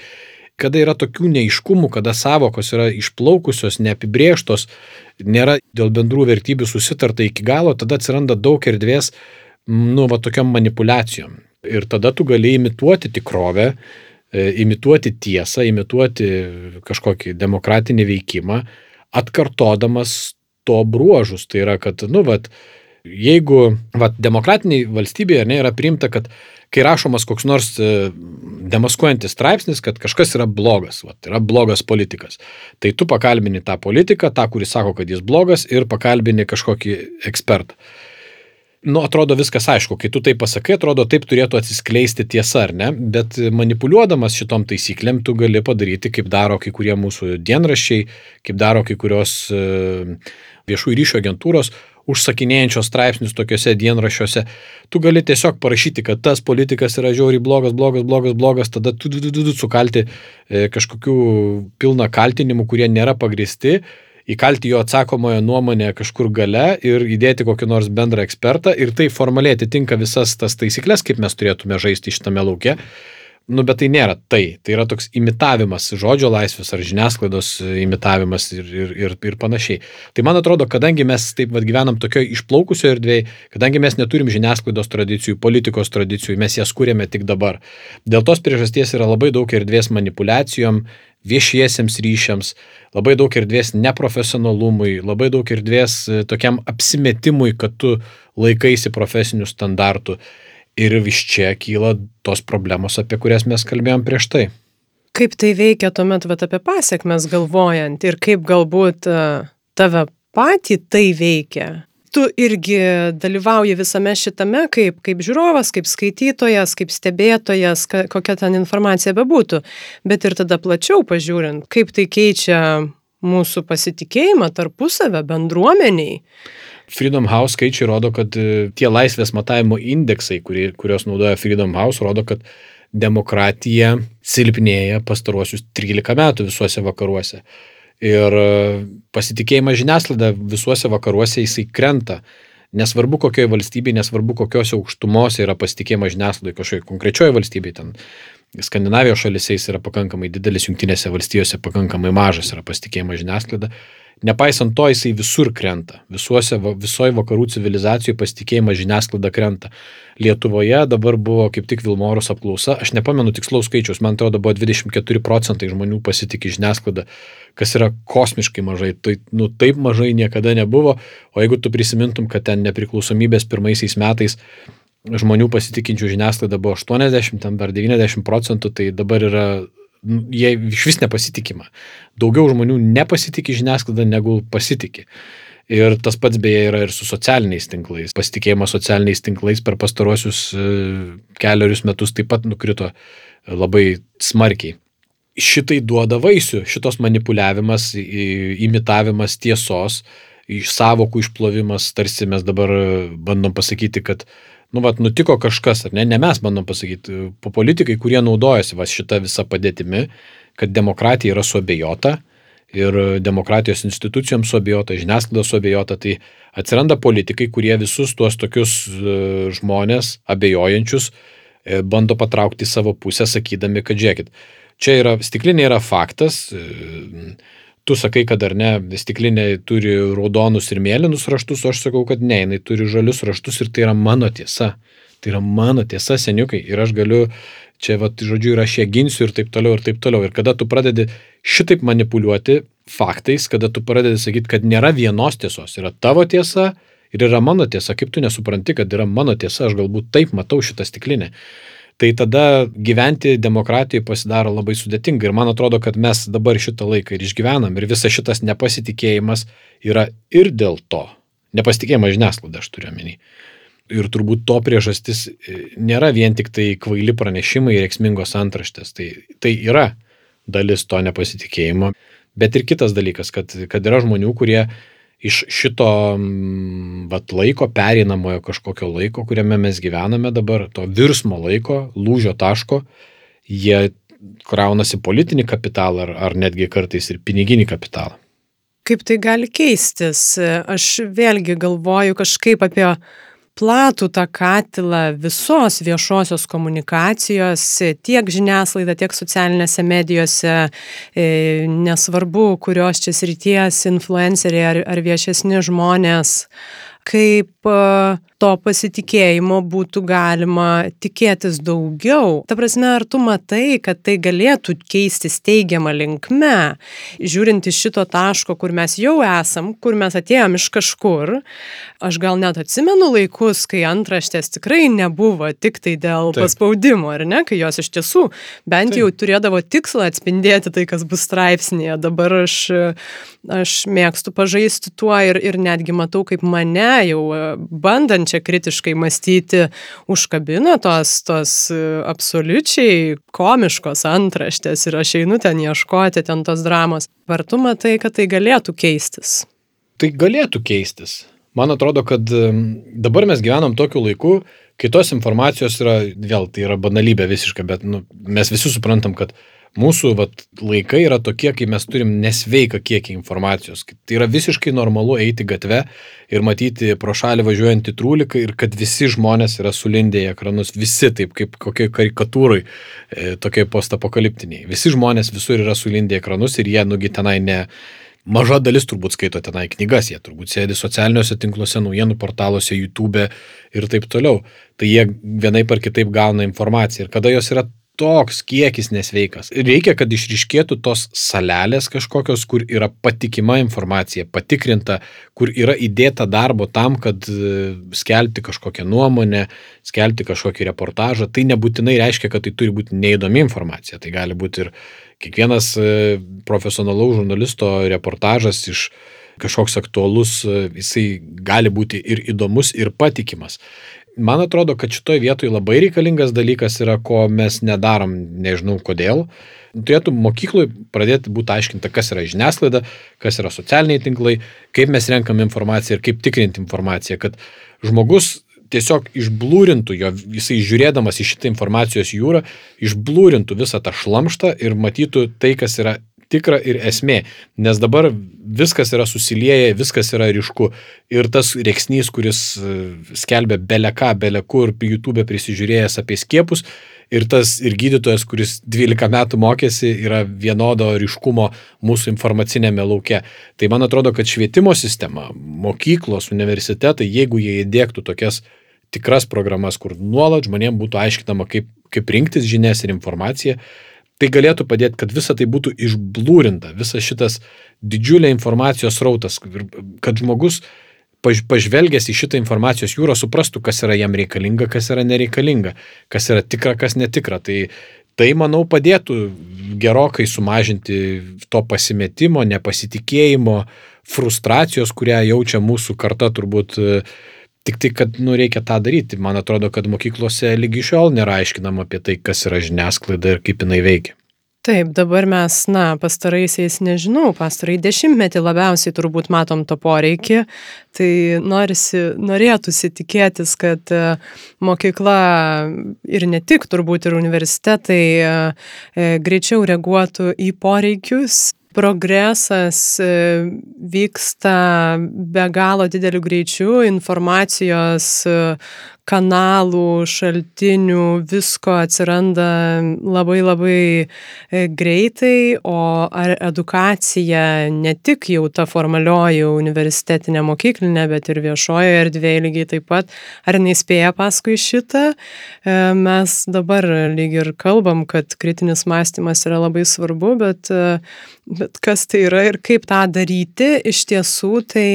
Kada yra tokių neiškumų, kada savokos yra išplaukusios, neapibrieštos, nėra dėl bendrų vertybių susitarta iki galo, tada atsiranda daug erdvės, nu, va tokiam manipulacijom. Ir tada tu gali imituoti tikrovę, imituoti tiesą, imituoti kažkokį demokratinį veikimą, atkartodamas to bruožus. Tai yra, kad, nu, vat, jeigu vat, demokratiniai valstybėje ne, yra priimta, kad kai rašomas koks nors e, demaskuojantis straipsnis, kad kažkas yra blogas, vat, yra blogas politikas, tai tu pakalbini tą politiką, tą, kuris sako, kad jis blogas ir pakalbini kažkokį ekspertą nu, atrodo viskas aišku, kai tu tai pasakai, atrodo taip turėtų atsiskleisti tiesa, ar ne, bet manipuliuodamas šitom taisyklėm tu gali padaryti, kaip daro kai kurie mūsų dienraščiai, kaip daro kai kurios e, viešųjų ryšio agentūros, užsakinėjančios straipsnius tokiuose dienraščiuose, tu gali tiesiog parašyti, kad tas politikas yra žiauriai blogas, blogas, blogas, blogas, tada tu sukalti e, kažkokių pilną kaltinimų, kurie nėra pagristi įkalti jo atsakomojo nuomonę kažkur gale ir įdėti kokį nors bendrą ekspertą ir tai formaliai atitinka visas tas taisyklės, kaip mes turėtume žaisti šitame lauke. Nu, bet tai nėra tai. Tai yra toks imitavimas žodžio laisvės ar žiniasklaidos imitavimas ir, ir, ir, ir panašiai. Tai man atrodo, kadangi mes taip vad gyvenam tokioje išplaukusio erdvėje, kadangi mes neturim žiniasklaidos tradicijų, politikos tradicijų, mes jas kūrėme tik dabar. Dėl tos priežasties yra labai daug erdvės manipulacijom, viešiesiems ryšiams, labai daug erdvės neprofesionalumui, labai daug erdvės e, tokiam apsimetimui, kad tu laikaisi profesinių standartų. Ir iš čia kyla tos problemos, apie kurias mes kalbėjom prieš tai. Kaip tai veikia tuomet vat, apie pasiekmes galvojant ir kaip galbūt e, tave patį tai veikia? tu irgi dalyvauji visame šitame kaip, kaip žiūrovas, kaip skaitytojas, kaip stebėtojas, ka, kokia ten informacija bebūtų, bet ir tada plačiau pažiūrint, kaip tai keičia mūsų pasitikėjimą tarpusavę, bendruomeniai. Freedom House skaičiai rodo, kad e, tie laisvės matavimo indeksai, kurie, kurios naudoja Freedom House, rodo, kad demokratija silpnėja pastaruosius 13 metų visuose vakaruose. Ir e, pasitikėjimas žiniasklaida visuose vakaruose jisai krenta. Nesvarbu kokioje valstybėje, nesvarbu kokiose aukštumose yra pasitikėjimas žiniasklaidai kažkoje konkrečioje valstybėje. Ten Skandinavijos šalise jis yra pakankamai didelis, jungtinėse valstijose pakankamai mažas yra pasitikėjimas žiniasklaida. Nepaisant to, jisai visur krenta. Visuose, visoje vakarų civilizacijoje pasitikėjimas žiniasklaida krenta. Lietuvoje dabar buvo kaip tik Vilmorus apklausa, aš nepamenu tikslaus skaičius, man atrodo buvo 24 procentai žmonių pasitikė žiniasklaida, kas yra kosmiškai mažai. Tai, nu, taip mažai niekada nebuvo, o jeigu tu prisimintum, kad ten nepriklausomybės pirmaisiais metais žmonių pasitikinčių žiniasklaida buvo 80 ar 90 procentų, tai dabar yra jie iš vis nepasitikima. Daugiau žmonių nepasitikė žiniasklaida negu pasitikė. Ir tas pats beje yra ir su socialiniais tinklais. Pasitikėjimas socialiniais tinklais per pastarosius e, keliarius metus taip pat nukrito labai smarkiai. Šitai duoda vaisių, šitos manipuliavimas, imitavimas tiesos, iš savokų išplovimas, tarsi mes dabar bandom pasakyti, kad nu, vat, nutiko kažkas, ar ne, ne mes bandom pasakyti, po politikai, kurie naudojasi va šitą visą padėtimi, kad demokratija yra suabejota, ir demokratijos institucijoms suabejota, žiniasklaidos suabejota, tai atsiranda politikai, kurie visus tuos tokius e, žmonės abejojančius e, bando patraukti savo pusę, sakydami, kad žiūrėkit, čia yra, stiklinė yra faktas, e, tu sakai, kad ar ne, stiklinė turi raudonus ir mėlynus raštus, o aš sakau, kad ne, jinai turi žalius raštus ir tai yra mano tiesa. Tai yra mano tiesa, seniukai. Ir aš galiu čia, va, žodžiu, ir aš ją ginsiu ir taip toliau, ir taip toliau. Ir kada tu pradedi šitaip manipuliuoti faktais, kada tu pradedi sakyti, kad nėra vienos tiesos, yra tavo tiesa ir yra mano tiesa, kaip tu nesupranti, kad yra mano tiesa, aš galbūt taip matau šitą stiklinę. Tai tada gyventi demokratijoje pasidaro labai sudėtinga ir man atrodo, kad mes dabar šitą laiką ir išgyvenam ir visas šitas nepasitikėjimas yra ir dėl to. Nepasitikėjimas žiniasklaida, aš turiu omeny ir turbūt to priežastis e, nėra vien tik tai kvaili pranešimai ir reksmingos antraštės. Tai, tai yra dalis to nepasitikėjimo. Bet ir kitas dalykas, kad, kad yra žmonių, kurie iš šito vat, laiko, pereinamojo kažkokio laiko, kuriame mes gyvename dabar, to virsmo laiko, lūžio taško, jie kraunasi politinį kapitalą ar, ar netgi kartais ir piniginį kapitalą. Kaip tai gali keistis? Aš vėlgi galvoju kažkaip apie platų tą katilą visos viešosios komunikacijos, tiek žiniasklaida, tiek socialinėse medijose, e, nesvarbu, kurios čia srities influenceriai ar, ar viešesni žmonės, kaip to pasitikėjimo būtų galima tikėtis daugiau. Ta prasme, ar tu matai, kad tai galėtų keistis teigiamą linkme, žiūrint iš šito taško, kur mes jau esam, kur mes atėjom iš kažkur. Aš gal net atsimenu laikus, kai antraštės tikrai nebuvo tik tai dėl Taip. paspaudimo, ar ne, kai jos iš tiesų bent Taip. jau turėdavo tikslą atspindėti tai, kas bus straipsnėje. Dabar aš, aš mėgstu pažaisti tuo ir, ir netgi matau, kaip mane jau bandant čia kritiškai mąstyti užkabina tos, tos e, absoliučiai komiškos antraštės ir aš einu ten ieškoti ten tos dramos. Ar tu matai, kad tai galėtų keistis? Tai galėtų keistis. Man atrodo, kad dabar mes gyvenam tokiu laiku, kai tos informacijos yra, vėl tai yra banalybė visiška, bet nu, mes visi suprantam, kad uh, mūsų vat, laikai yra tokie, kai mes turim nesveiką kiekį informacijos. Tai yra visiškai normalu eiti gatve ir matyti pro šalį važiuojantį trūliką ir kad visi žmonės yra sulindę į ekranus, visi taip kaip kokiai karikatūrai, e, tokiai postapokaliptiniai. Visi žmonės visur yra sulindę į ekranus ir jie nugi tenai ne... Maža dalis turbūt skaito tenai knygas, jie turbūt sėdi socialiniuose tinkluose, naujienų portaluose, YouTube ir taip toliau. Tai jie vienaip ar kitaip gauna informaciją. Ir kada jos yra toks kiekis nesveikas. Reikia, kad išriškėtų tos salelės kažkokios, kur yra patikima informacija, patikrinta, kur yra įdėta darbo tam, kad e, skelbti kažkokią nuomonę, skelbti kažkokį reportažą. Tai nebūtinai reiškia, kad tai turi būti neįdomi informacija. Tai gali būti ir kiekvienas e, profesionalaus žurnalisto reportažas iš kažkoks aktualus, e, jisai gali būti ir įdomus, ir patikimas. Man atrodo, kad šitoje vietoje labai reikalingas dalykas yra, ko mes nedarom, nežinau kodėl. Turėtų mokykloje pradėti būti aiškinta, kas yra žiniasklaida, kas yra socialiniai tinklai, kaip mes renkam informaciją ir kaip tikrinti informaciją, kad žmogus tiesiog išblūrintų jo, jisai žiūrėdamas į šitą informacijos jūrą, išblūrintų visą tą šlamštą ir matytų tai, kas yra tikra ir esmė, nes dabar viskas yra susilieję, viskas yra ryšku ir tas reiksnys, kuris e, skelbia beleką, belekur, YouTube prisižiūrėjęs apie skiepus, ir tas ir gydytojas, kuris 12 metų mokėsi, yra vienodo ryškumo mūsų informacinėme lauke. Tai man atrodo, kad švietimo sistema, mokyklos, universitetai, jeigu jie įdėktų tokias tikras programas, kur nuolat žmonėms būtų aiškinama, kaip, kaip rinktis žinias ir informaciją, tai galėtų padėti, kad visa tai būtų išblūrinta, visas šitas didžiulė informacijos rautas, kad žmogus pažvelgęs į šitą informacijos jūrą suprastų, kas yra jam reikalinga, kas yra nereikalinga, kas yra tikra, kas netikra. Tai, tai manau, padėtų gerokai sumažinti to pasimetimo, nepasitikėjimo, frustracijos, kurią jaučia mūsų karta turbūt. Tik tai, kad nu, reikia tą daryti. Man atrodo, kad mokyklose lygi šiol nėra aiškinama apie tai, kas yra žiniasklaida ir kaip jinai veikia. Taip, dabar mes, na, pastaraisiais, nežinau, pastarai dešimtmetį labiausiai turbūt matom to poreikį, tai norisi, norėtųsi tikėtis, kad e, mokykla ir ne tik, turbūt ir universitetai e, e, greičiau reaguotų į poreikius progresas vyksta be galo dideliu greičiu, informacijos kanalų, šaltinių, visko atsiranda labai labai e, greitai, o ar edukacija ne tik jau ta formalioji universitetinė mokyklinė, bet ir viešojo erdvėje lygiai taip pat, ar jinai spėja paskui šitą, e, mes dabar lyg ir kalbam, kad kritinis mąstymas yra labai svarbu, bet, e, bet kas tai yra ir kaip tą daryti, iš tiesų tai,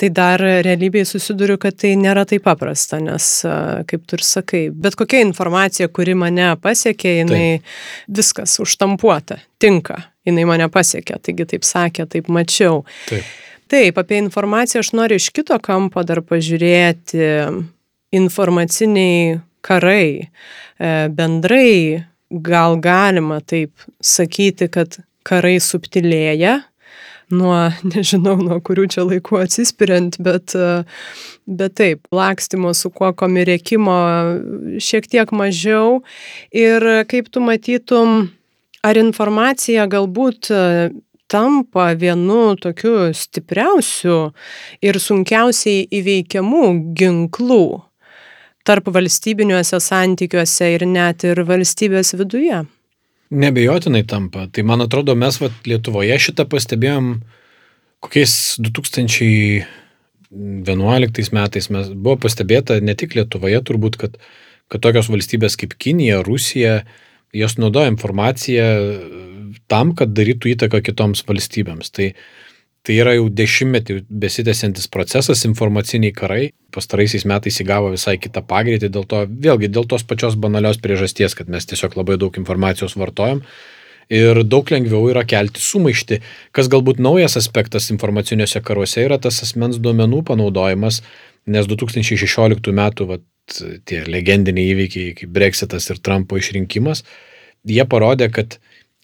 tai dar realybėje susiduriu, kad tai nėra taip paprasta, nes, kaip tu ir sakai, bet kokia informacija, kuri mane pasiekė, jinai taip. viskas užtampuota, tinka, jinai mane pasiekė, taigi taip sakė, taip mačiau. Taip. Taip, apie informaciją aš noriu iš kito kampo dar pažiūrėti. Informaciniai karai. E, bendrai gal galima taip sakyti, kad karai subtilėja, nuo, nežinau, nuo kurių čia laikų atsispiriant, bet, bet taip, lakstymo su kuo komirėkimo šiek tiek mažiau. Ir kaip tu matytum, ar informacija galbūt tampa vienu tokiu stipriausiu ir sunkiausiai įveikiamų ginklų tarp valstybiniuose santykiuose ir net ir valstybės viduje. Nebejotinai tampa. Tai man atrodo, mes vat, Lietuvoje šitą pastebėjom kokiais 2011 metais. Mes, buvo pastebėta ne tik Lietuvoje turbūt, kad, kad tokios valstybės kaip Kinija, Rusija, jos naudoja informaciją tam, kad darytų įtaką kitoms valstybėms. Tai Tai yra jau dešimtmetį besitęsiantis procesas, informaciniai karai pastaraisiais metais įgavo visai kitą pagreitį, dėl to, vėlgi dėl tos pačios banalios priežasties, kad mes tiesiog labai daug informacijos vartojam ir daug lengviau yra kelti sumaišti. Kas galbūt naujas aspektas informaciniuose karuose yra tas asmens duomenų panaudojimas, nes 2016 metų vat, tie legendiniai įvykiai kaip Brexitas ir Trumpo išrinkimas, jie parodė, kad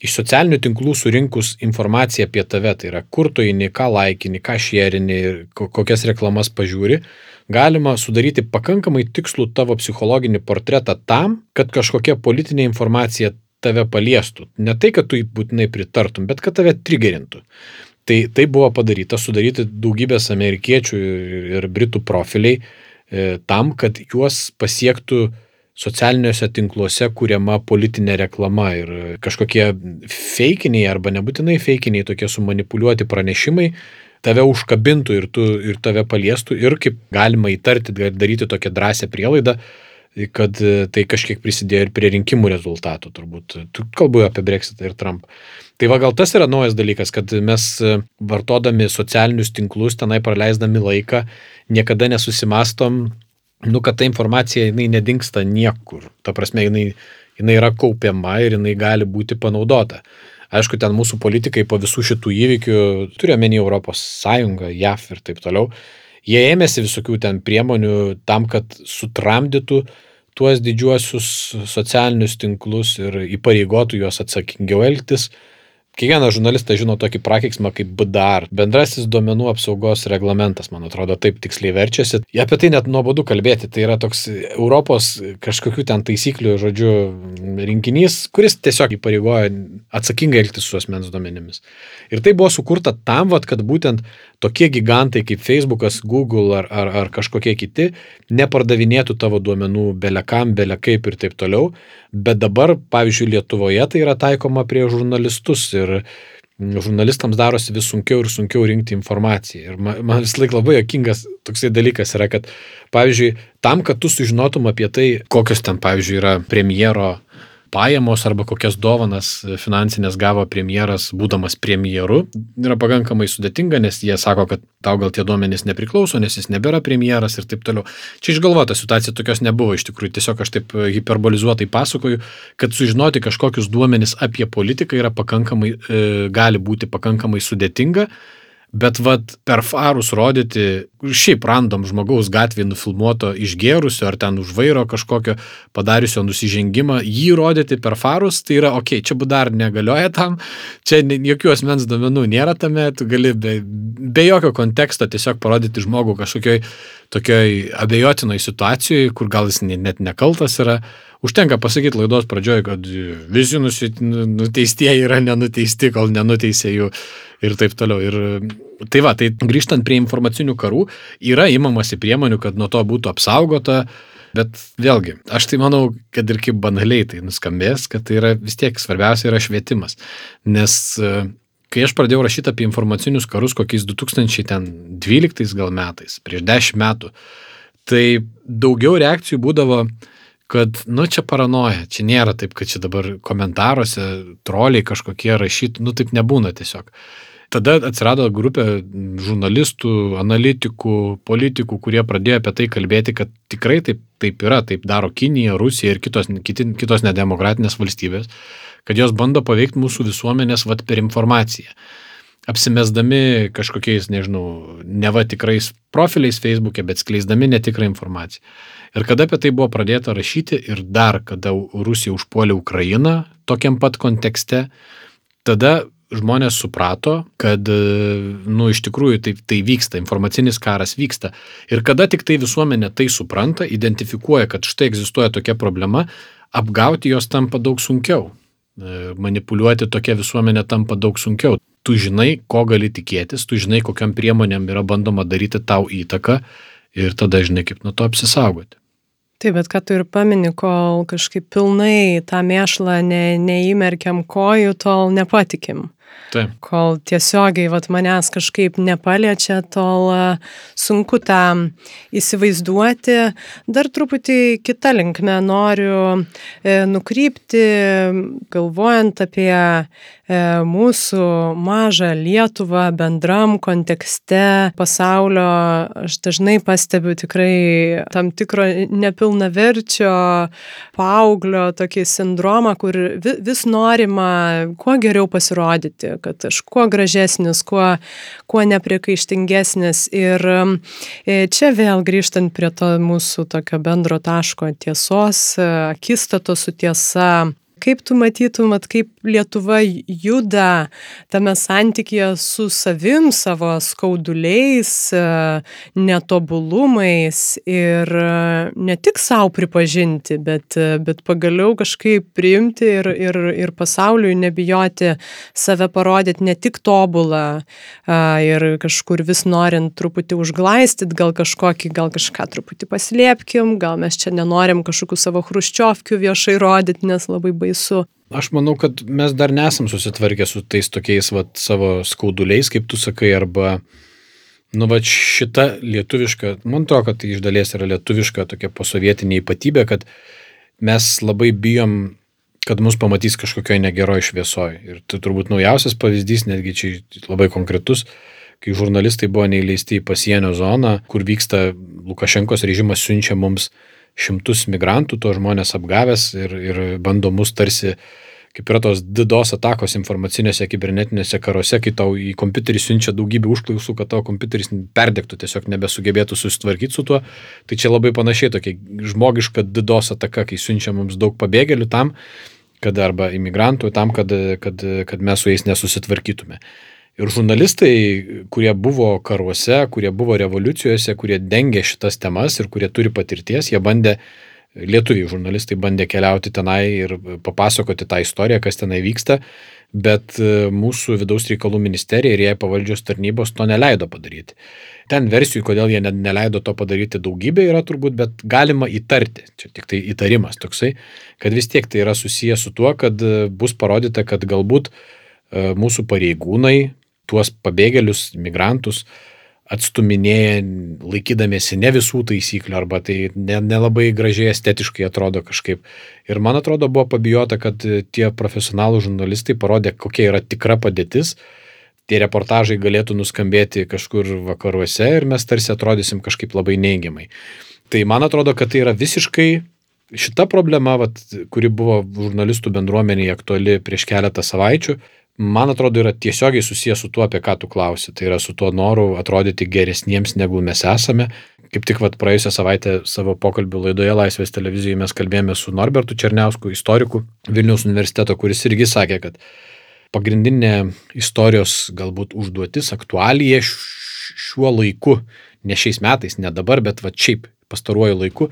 iš socialinių tinklų surinkus informaciją apie tave, tai yra kur tu eini, ką laikini, ką šėrini ir kokias reklamas pažiūri, galima sudaryti pakankamai tikslų tavo psichologinį portretą tam, kad kažkokia politinė informacija tave paliestų. Ne tai, kad tu būtinai pritartum, bet kad tave trigerintų. Tai, tai buvo padaryta, sudaryti daugybės amerikiečių ir, britų profiliai e, tam, kad juos pasiektų socialiniuose tinkluose kuriama politinė reklama ir kažkokie feikiniai arba nebūtinai feikiniai tokie sumanipuliuoti pranešimai tave užkabintų ir, tu, ir tave paliestų ir kaip galima įtarti, daryti tokią drąsią prielaidą, kad tai kažkiek prisidėjo ir prie rinkimų rezultatų, turbūt. Tu kalbu apie Brexitą ir Trumpą. Tai va gal tas yra naujas dalykas, kad mes vartodami socialinius tinklus, tenai praleisdami laiką, niekada nesusimastom, nu, kad ta informacija jinai nedingsta niekur. Ta prasme, jinai, jinai yra kaupiama ir jinai gali būti panaudota. Aišku, ten mūsų politikai po visų šitų įvykių, turiuomenį Europos Sąjungą, JAF ir taip toliau, jie ėmėsi visokių ten priemonių tam, kad sutramdytų tuos didžiuosius socialinius tinklus ir įpareigotų juos atsakingiau elgtis, Kiekvienas žurnalistas žino tokį prakeiksmą kaip BDR, bendrasis duomenų apsaugos reglamentas, man atrodo, taip tiksliai verčiasi. Apie tai net nuobodu kalbėti, tai yra toks Europos kažkokių ten taisyklių, žodžiu, rinkinys, kuris tiesiog įpareigoja atsakingai elgtis su asmens duomenimis. Ir tai buvo sukurta tam, vat, kad būtent tokie gigantai kaip Facebookas, Google ar, ar, ar kažkokie kiti nepardavinėtų tavo duomenų belekam, belekaip ir taip toliau. Bet dabar, pavyzdžiui, Lietuvoje tai yra taikoma prie žurnalistus ir žurnalistams darosi vis sunkiau ir sunkiau rinkti informaciją. Ir man, man vis laik labai jokingas toksai dalykas yra, kad, pavyzdžiui, tam, kad tu sužinotum apie tai, kokios ten, pavyzdžiui, yra premjero pajamos arba kokias dovanas finansinės gavo premjeras, būdamas premjeru, yra pakankamai sudėtinga, nes jie sako, kad tau gal tie duomenys nepriklauso, nes jis nebėra premjeras ir taip toliau. Čia išgalvota situacija tokios nebuvo iš tikrųjų, tiesiog aš taip hiperbolizuotai pasakoju, kad sužinoti kažkokius duomenys apie politiką yra pakankamai, e, gali būti pakankamai sudėtinga Bet vad per farus rodyti, šiaip random žmogaus gatvėje nufilmuoto išgėrusio ar ten už vairo kažkokio padariusio nusižengimą, jį rodyti per farus, tai yra, okei, okay, čia dar negalioja tam, čia jokių asmens duomenų nėra tame, tu gali be, be jokio konteksto tiesiog parodyti žmogų kažkokioj tokioj abejotinoj situacijoje, kur gal jis net nekaltas yra. Užtenka pasakyti laidos pradžioje, kad visi nuteistieji yra nenuteisti, kol nenuteisė jų ir taip toliau. Ir tai va, tai grįžtant prie informacinių karų, yra įmamasi priemonių, kad nuo to būtų apsaugota, bet vėlgi, aš tai manau, kad ir kaip banaliai tai nuskambės, kad tai yra vis tiek svarbiausia yra švietimas. Nes e, kai aš pradėjau rašyti apie informacinius karus kokiais 2012 gal metais, prieš 10 metų, tai daugiau reakcijų būdavo, kad, nu, čia paranoja, čia nėra taip, kad čia dabar komentaruose troliai kažkokie rašytų, nu, taip nebūna tiesiog. Tada atsirado grupė žurnalistų, analitikų, politikų, kurie pradėjo apie tai kalbėti, kad tikrai taip, taip yra, taip daro Kinija, Rusija ir kitos, kiti, kitos nedemokratinės valstybės, kad jos bando paveikti mūsų visuomenės vat per informaciją. Apsimesdami kažkokiais, nežinau, neva tikrais profiliais Facebook'e, bet skleisdami netikrą informaciją. Ir kada apie tai buvo pradėta rašyti ir dar, kada Rusija užpuolė Ukrainą tokiam pat kontekste, tada žmonės suprato, kad, nu, iš tikrųjų tai, tai vyksta, informacinis karas vyksta. Ir kada tik tai visuomenė tai supranta, identifikuoja, kad štai egzistuoja tokia problema, apgauti jos tampa daug sunkiau. E, manipuliuoti tokia visuomenė tampa daug sunkiau. Tu žinai, ko gali tikėtis, tu žinai, kokiam priemonėm yra bandoma daryti tau įtaką ir tada žinai, kaip nuo to apsisaugoti. Taip, bet ką tu ir pamini, kol kažkaip pilnai tą mėšlą ne, neįmerkiam kojų, tol nepatikim. Taip. Kol tiesiogiai vat, manęs kažkaip nepaliečia, tol e, sunku tą įsivaizduoti. Dar truputį kitą linkmę noriu e, nukrypti, galvojant apie E, mūsų mažą Lietuvą bendram kontekste pasaulio, aš dažnai pastebiu tikrai tam tikro nepilnaverčio paauglio tokį sindromą, kur vis norima kuo geriau pasirodyti, kad aš kuo gražesnis, kuo, kuo nepriekaištingesnis. Ir e, čia vėl grįžtant prie to mūsų tokio bendro taško tiesos, akistato su tiesa, Kaip tu matytum, at kaip Lietuva juda tame santykėje su savim, savo skauduliais, e, netobulumais ir e, ne tik savo pripažinti, bet, e, bet pagaliau kažkaip priimti ir, ir, ir pasauliui nebijoti save parodyti ne tik tobulą ir kažkur vis norint truputį užglaistyti, gal kažkokį, gal kažką truputį paslėpkim, gal mes čia nenorim kažkokių savo hruščiovkių viešai rodyti, nes labai baisu baisu. Aš manau, kad mes dar nesam susitvarkę su tais tokiais vat, savo skauduliais, kaip tu sakai, arba, nu, va šita lietuviška, man atrodo, kad tai iš dalies yra lietuviška tokia posovietinė ypatybė, kad mes labai bijom, kad mus pamatys kažkokioje negeroje šviesoje. Ir tai turbūt naujausias pavyzdys, netgi čia labai konkretus, kai žurnalistai buvo neįleisti į pasienio zoną, kur vyksta Lukašenkos režimas siunčia mums šimtus migrantų, to žmonės apgavęs ir, ir bando mus tarsi, kaip yra tos didos atakos informacinėse kibernetinėse karuose, kai tau į kompiuterį siunčia daugybę užklausų, kad tavo kompiuteris perdegtų, tiesiog nebesugebėtų susitvarkyti su tuo. Tai čia labai panašiai tokia žmogiška didos ataka, kai siunčia mums daug pabėgėlių tam, kad arba imigrantų tam, kad, kad, kad mes su jais nesusitvarkytume. Ir žurnalistai, kurie buvo karuose, kurie buvo revoliucijose, kurie dengė šitas temas ir kurie turi patirties, jie bandė, lietuviai žurnalistai bandė keliauti tenai ir papasakoti tą istoriją, kas tenai vyksta, bet e, mūsų vidaus reikalų ministerija ir jai pavaldžios tarnybos to neleido padaryti. Ten versijų, kodėl jie neleido to padaryti daugybė yra turbūt, bet galima įtarti, čia tik tai įtarimas toksai, kad vis tiek tai yra susijęs su tuo, kad e, bus parodyta, kad galbūt e, mūsų pareigūnai, tuos pabėgėlius, migrantus atstuminėja, laikydamėsi ne visų taisyklių, arba tai nelabai ne gražiai estetiškai atrodo kažkaip. Ir man atrodo buvo pabijota, kad tie profesionalų žurnalistai parodė, kokia yra tikra padėtis, tie reportažai galėtų nuskambėti kažkur vakaruose ir mes tarsi atrodysim kažkaip labai neigiamai. Tai man atrodo, kad tai yra visiškai šita problema, vat, kuri buvo žurnalistų bendruomeniai aktuali prieš keletą savaičių, man atrodo, yra tiesiogiai susijęs su tuo, apie ką tu klausi. Tai yra su tuo noru atrodyti geresniems, negu mes esame. Kaip tik vat, praėjusią savaitę savo pokalbių laidoje Laisvės televizijoje mes kalbėjome su Norbertu Černiausku, istoriku Vilniaus universiteto, kuris irgi sakė, kad pagrindinė istorijos galbūt užduotis, aktualija šiuo laiku, ne šiais metais, ne dabar, bet va šiaip pastaruoju laiku,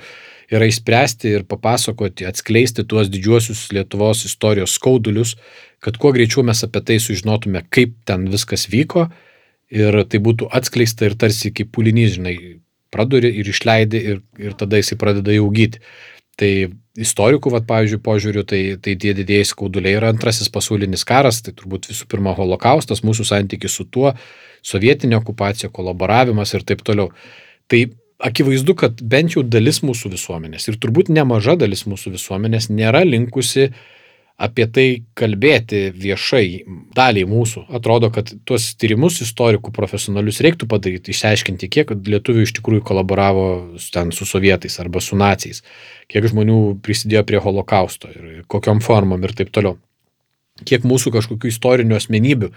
yra įspręsti ir papasakoti, atskleisti tuos didžiuosius Lietuvos istorijos skaudulius, kad kuo greičiau mes apie tai sužinotume, kaip ten viskas vyko ir tai būtų atskleista ir tarsi kaip pulinys, žinai, praduri ir išleidi ir, ir tada jisai pradeda jau gyti. Tai istorikų, vat, pavyzdžiui, požiūriu, tai, tai tie didėjai skauduliai yra antrasis pasaulinis karas, tai turbūt visų pirma holokaustas, mūsų santykis su tuo, sovietinė okupacija, kolaboravimas ir taip toliau. Tai akivaizdu, kad bent jau dalis mūsų visuomenės ir turbūt nemaža dalis mūsų visuomenės nėra linkusi apie tai kalbėti viešai daliai mūsų. Atrodo, kad tuos tyrimus istorikų profesionalius reiktų padaryti, išsiaiškinti, kiek lietuvių iš tikrųjų kolaboravo ten su sovietais arba su nacijais, kiek žmonių prisidėjo prie holokausto ir kokiam formom ir taip toliau. Kiek mūsų kažkokių istorinių asmenybių,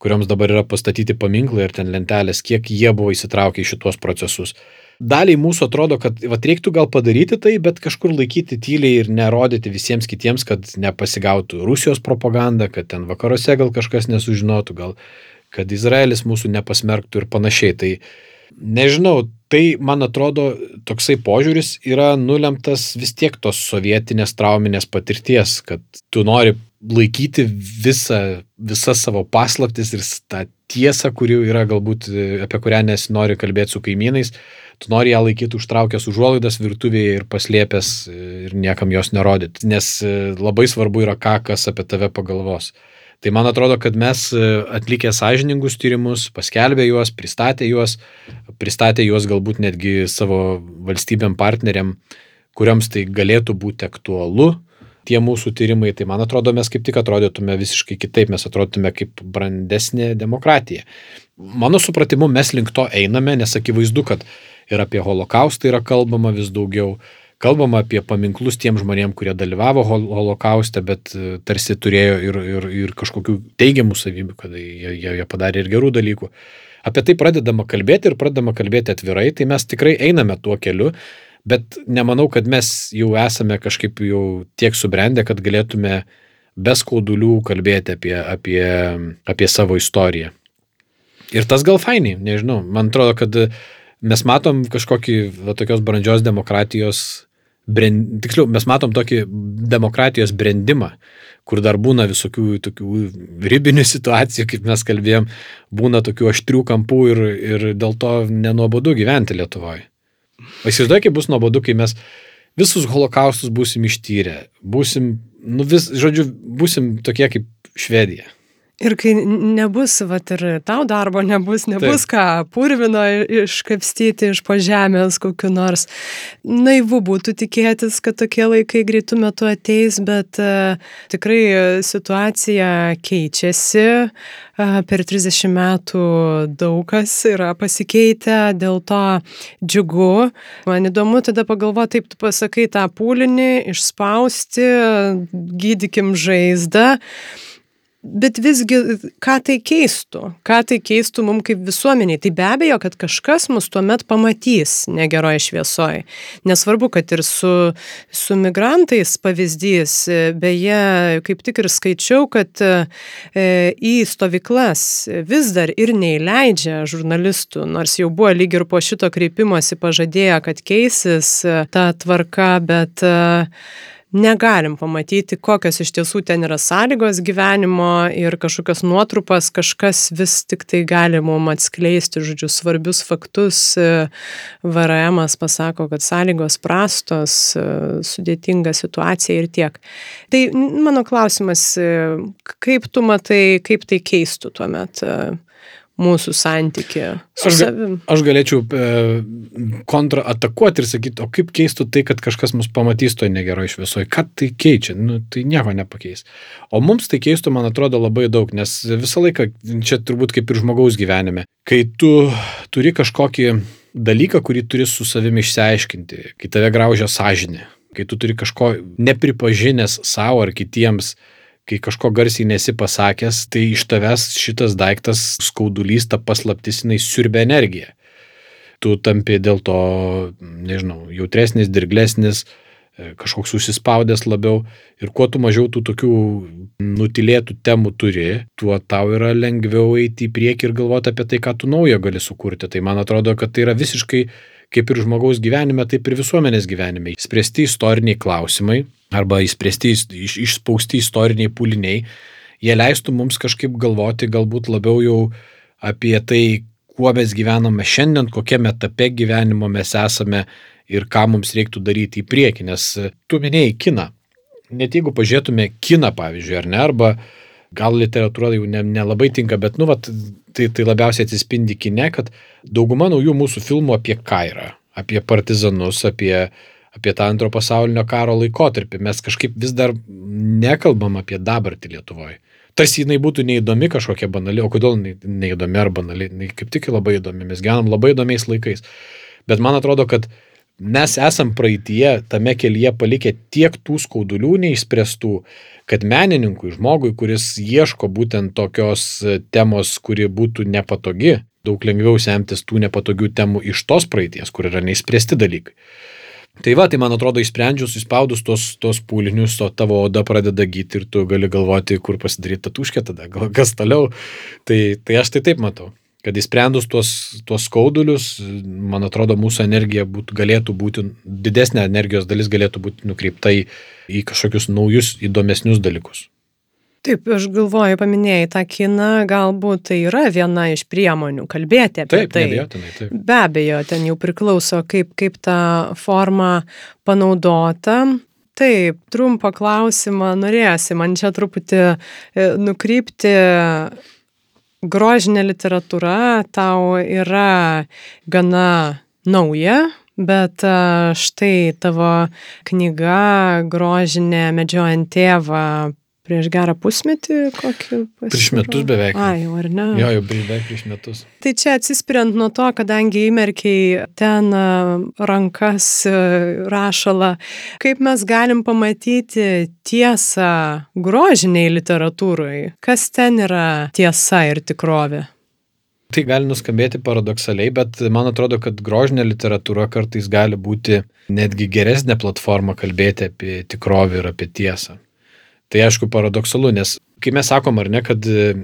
kurioms dabar yra pastatyti paminklai ir ten lentelės, kiek jie buvo įsitraukę į šituos procesus daliai mūsų atrodo, kad vat, reiktų gal padaryti tai, bet kažkur laikyti tyliai ir nerodyti visiems kitiems, kad nepasigautų Rusijos propaganda, kad ten vakaruose gal kažkas nesužinotų, gal kad Izraelis mūsų nepasmerktų ir panašiai. Tai nežinau, tai man atrodo toksai požiūris yra nulemtas vis tiek tos sovietinės trauminės patirties, kad tu nori laikyti visą, visas savo paslaptis ir tą tiesą, kuri yra galbūt apie kurią nesinori kalbėti su kaimynais, tu nori ją laikyti užtraukęs užuolaidas virtuvėje ir paslėpęs ir niekam jos nerodyti, nes e, labai svarbu yra ką, kas apie tave pagalvos. Tai man atrodo, kad mes e, atlikę sąžiningus tyrimus, paskelbę juos, pristatę juos, pristatę juos galbūt netgi savo valstybėm partneriam, kuriams tai galėtų būti aktualu, tie mūsų tyrimai, tai man atrodo, mes kaip tik atrodytume visiškai kitaip, mes atrodytume kaip brandesnė demokratija. Mano supratimu, mes link to einame, nes akivaizdu, kad ir apie holokaustą yra kalbama vis daugiau. Kalbama apie paminklus tiem žmonėm, kurie dalyvavo holokauste, bet e, tarsi turėjo ir, ir, ir kažkokių teigiamų savybių, kad jie, jie, jie padarė ir gerų dalykų. Apie tai pradedama kalbėti ir pradedama kalbėti atvirai, tai mes tikrai einame tuo keliu, bet nemanau, kad mes jau esame kažkaip jau tiek subrendę, kad galėtume be skaudulių kalbėti apie, apie, apie savo istoriją. Ir tas gal fainiai, nežinau, man atrodo, kad mes matom kažkokį va, tokios brandžios demokratijos, brend, tiksliau, mes matom tokį demokratijos brendimą, kur dar būna visokių tokių ribinių situacijų, kaip mes kalbėjom, būna tokių aštrių kampų ir, ir dėl to nenuobodu gyventi Lietuvoje. Įsivaizduoju, kaip bus nuobodu, kai mes visus holokaustus būsim ištyrę, būsim, nu vis, žodžiu, būsim tokie kaip Švedija. Ir kai nebus, vat ir tau darbo nebus, nebus Taip. ką purvino iškapstyti iš po žemės kokiu nors. Naivu būtų tikėtis, kad tokie laikai greitų metų ateis, bet uh, tikrai situacija keičiasi. Uh, per 30 metų daug kas yra pasikeitę, dėl to džiugu. Man įdomu tada pagalvoti, taip tu pasakai tą pūlinį, išspausti, gydykim žaizdą. Bet visgi, ką tai keistų? Ką tai keistų mums kaip visuomeniai? Tai be abejo, kad kažkas mus tuomet pamatys negeroje šviesoje. Nesvarbu, kad ir su, su migrantais pavyzdys. Beje, kaip tik ir skaičiau, kad e, į stovyklas vis dar ir neįleidžia žurnalistų, nors jau buvo lyg ir po šito kreipimosi pažadėję, kad keisis ta tvarka, bet e, negalim pamatyti, kokios iš tiesų ten yra sąlygos gyvenimo ir kažkokios nuotrupas, kažkas vis tik tai gali mum atskleisti, žodžiu, svarbius faktus. VRM pasako, kad sąlygos prastos, sudėtinga situacija ir tiek. Tai mano klausimas, kaip tu matai, kaip tai keistų tuomet mūsų santyki su aš, savim. Aš galėčiau e, kontraatakuoti ir sakyti, o kaip keistų tai, kad kažkas mus pamatys toje negeroje šviesoje, ką tai keičia, nu, tai nieko nepakeis. O mums tai keistų, man atrodo, labai daug, nes visą laiką, čia turbūt kaip ir žmogaus gyvenime, kai tu turi kažkokį dalyką, kurį turi su savimi išsiaiškinti, kai tave graužia sąžinė, kai tu turi kažko nepripažinęs savo ar kitiems, kai kažko garsiai nesi pasakęs, tai iš tavęs šitas daiktas, skaudulys, ta paslaptis, jinai siurbia energiją. Tu tampi dėl to, nežinau, jautresnis, dirglesnis, e, kažkoks susispaudęs labiau ir kuo tu mažiau tų tokių nutilėtų temų turi, tuo tau yra lengviau eiti į priekį ir galvoti apie tai, ką tu naujo gali sukurti. Tai man atrodo, kad tai yra visiškai kaip ir žmogaus gyvenime, taip ir visuomenės gyvenime. Spręsti istoriniai klausimai arba įspręsti, iš, išspausti istoriniai pūliniai, jie leistų mums kažkaip galvoti galbūt labiau jau apie tai, kuo mes gyvename šiandien, kokiame etape gyvenimo mes esame ir ką mums reiktų daryti į priekį. Nes tu minėjai kiną. Net jeigu pažiūrėtume kiną, pavyzdžiui, ar ne, arba gal literatūra jau nelabai ne, ne tinka, bet, nu, vat, tai, tai labiausiai atsispindi kine, kad dauguma naujų mūsų filmų apie kairą, apie partizanus, apie, apie tą antro pasaulinio karo laikotarpį. Mes kažkaip vis dar nekalbam apie dabartį Lietuvoje. Tarsi jinai būtų neįdomi kažkokia banali, o kodėl neįdomi ar banali, kaip tik labai įdomi, mes gyvenam labai įdomiais laikais. Bet man atrodo, kad mes esam praeitie tame kelyje palikę tiek tų skaudulių neišspręstų, kad menininkui, žmogui, kuris ieško būtent tokios temos, kuri būtų nepatogi, daug lengviau semtis tų nepatogių temų iš tos praeities, kur yra neįspręsti dalykai. Tai va, tai man atrodo, išsprendžius, įspaudus tos, tos pūlinius, to tavo oda pradeda gyti ir tu gali galvoti, kur pasidaryti tatuškę tada, gal kas toliau. Tai, tai aš tai taip matau kad įsprendus tuos, tuos skaudulius, man atrodo, mūsų energija būt, galėtų būti, didesnė energijos dalis galėtų būti nukreipta į, į kažkokius naujus, įdomesnius dalykus. Taip, aš galvoju, paminėjai tą kiną, galbūt tai yra viena iš priemonių kalbėti apie taip, tai. Taip. Be abejo, ten jau priklauso, kaip, kaip ta forma panaudota. Taip, trumpą klausimą norėsi man čia truputį e, nukrypti grožinė literatūra tau yra gana nauja, bet štai tavo knyga grožinė medžiojant tėvą prieš gerą pusmetį kokį? Pasirodė? Prieš metus beveik. A, jau ar ne? Jo, jau beveik prieš metus. Tai čia atsispiriant nuo to, kadangi įmerkiai ten rankas rašalą, kaip mes galim pamatyti tiesą grožiniai literatūrai? Kas ten yra tiesa ir tikrovė? Tai gali nuskambėti paradoksaliai, bet man atrodo, kad grožinė literatūra kartais gali būti netgi geresnė platforma kalbėti apie tikrovę ir apie tiesą. Tai aišku paradoksalu, nes kai mes sakom ar ne, kad e,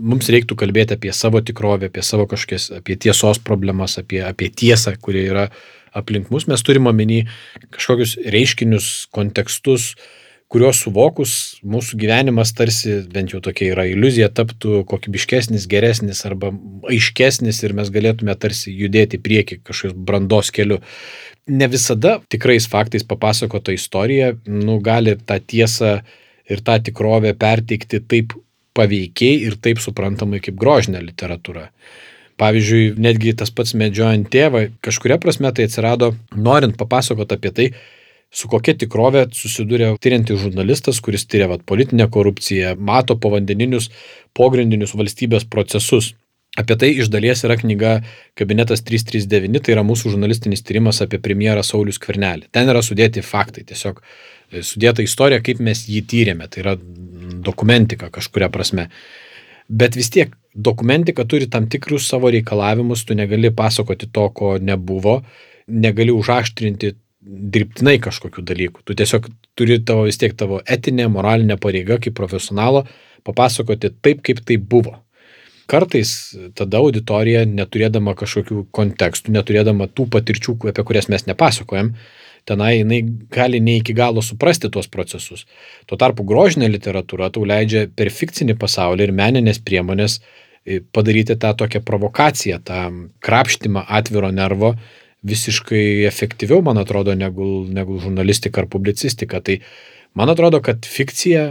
mums reiktų kalbėti apie savo tikrovę, apie savo kažkokias, apie tiesos problemas, apie, apie tiesą, kurie yra aplink mus, mes turime omeny kažkokius reiškinius, kontekstus, kuriuos suvokus mūsų gyvenimas tarsi, bent jau tokia yra iliuzija, taptų kokybiškesnis, geresnis arba aiškesnis ir mes galėtume tarsi judėti prieki kažkokios brandos keliu. Ne visada tikrais faktais papasakota istorija, nu, gali tą tiesą ir tą tikrovę perteikti taip paveikiai ir taip suprantamai kaip grožinė literatūra. Pavyzdžiui, netgi tas pats medžiojant tėvą, kažkuria prasme tai atsirado, norint papasakoti apie tai, su kokia tikrovė susiduria tyriantis žurnalistas, kuris tyria vat, politinę korupciją, mato povandeninius pogrindinius valstybės procesus. Apie tai iš dalies yra knyga Kabinetas 339, tai yra mūsų žurnalistinis tyrimas apie premjerą Saulis Kvernelį. Ten yra sudėti faktai, tiesiog sudėta istorija, kaip mes jį tyrėme. Tai yra dokumentika kažkuria prasme. Bet vis tiek dokumentika turi tam tikrus savo reikalavimus, tu negali pasakoti to, ko nebuvo, negali užaštrinti dirbtinai kažkokių dalykų. Tu tiesiog turi tavo vis tiek tavo etinė, moralinė pareiga kaip profesionalo papasakoti taip, kaip tai buvo. Kartais tada auditorija, neturėdama kažkokių kontekstų, neturėdama tų patirčių, apie kurias mes nepasakojam, tenai jinai gali ne iki galo suprasti tuos procesus. Tuo tarpu grožinė literatūra tau leidžia per fikcinį pasaulį ir meninės priemonės e, padaryti tą tokią provokaciją, tą krapštimą atviro nervo visiškai efektyviau, man atrodo, negu, negu žurnalistika ar publicistika. Tai man atrodo, kad fikcija,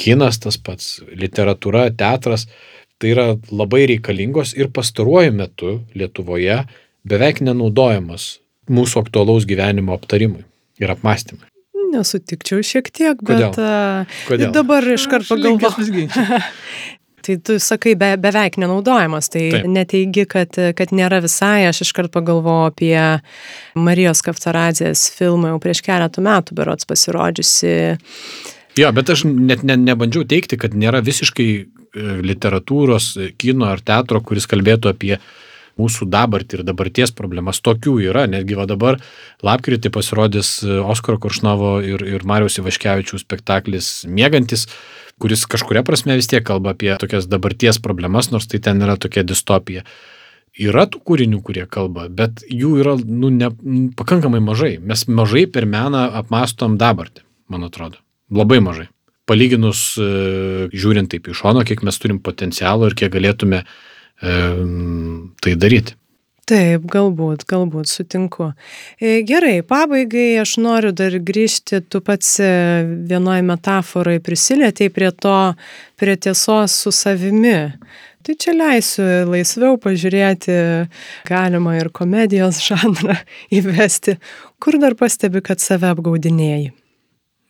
kinas tas pats, literatūra, teatras, tai yra labai reikalingos ir pastaruoju metu Lietuvoje beveik nenaudojamas mūsų aktualaus gyvenimo aptarimui ir apmąstymui. Nesutikčiau šiek tiek, Kodėl? bet uh, Kodėl? dabar iš karto pagalvoju. tai tu sakai be, beveik nenaudojamas, tai Taip. neteigi, kad, kad nėra visai, aš iškart pagalvoju apie Marijos Kaftaradzės filmą jau prieš keletą metų berots pasirodžiusi Jo, bet aš net ne, nebandžiau teikti, kad nėra visiškai e, literatūros, e, kino ar teatro, kuris kalbėtų apie mūsų dabartį ir dabarties problemas. Tokių yra, netgi va dabar lapkritį pasirodys e, Oskaro Koršnovo ir, ir Marijos Ivaškevičių spektaklis Mėgantis, kuris kažkuria prasme vis tiek kalba apie tokias dabarties problemas, nors tai ten yra tokia distopija. Yra tų kūrinių, kurie kalba, bet jų yra nu, ne, pakankamai mažai. Mes mažai per meną apmastom dabartį, man atrodo. Labai mažai. Palyginus, e, žiūrint taip iš šono, kiek mes turim potencialo ir kiek galėtume tai daryti. Taip, galbūt, galbūt sutinku. E, gerai, pabaigai aš noriu dar grįžti, tu pats e, vienoje metaforai prisilietėjai prie to, prie tiesos su savimi. Tai čia leisiu laisviau pažiūrėti, galima ir komedijos žanrą įvesti. Kur dar pastebi, kad save apgaudinėjai?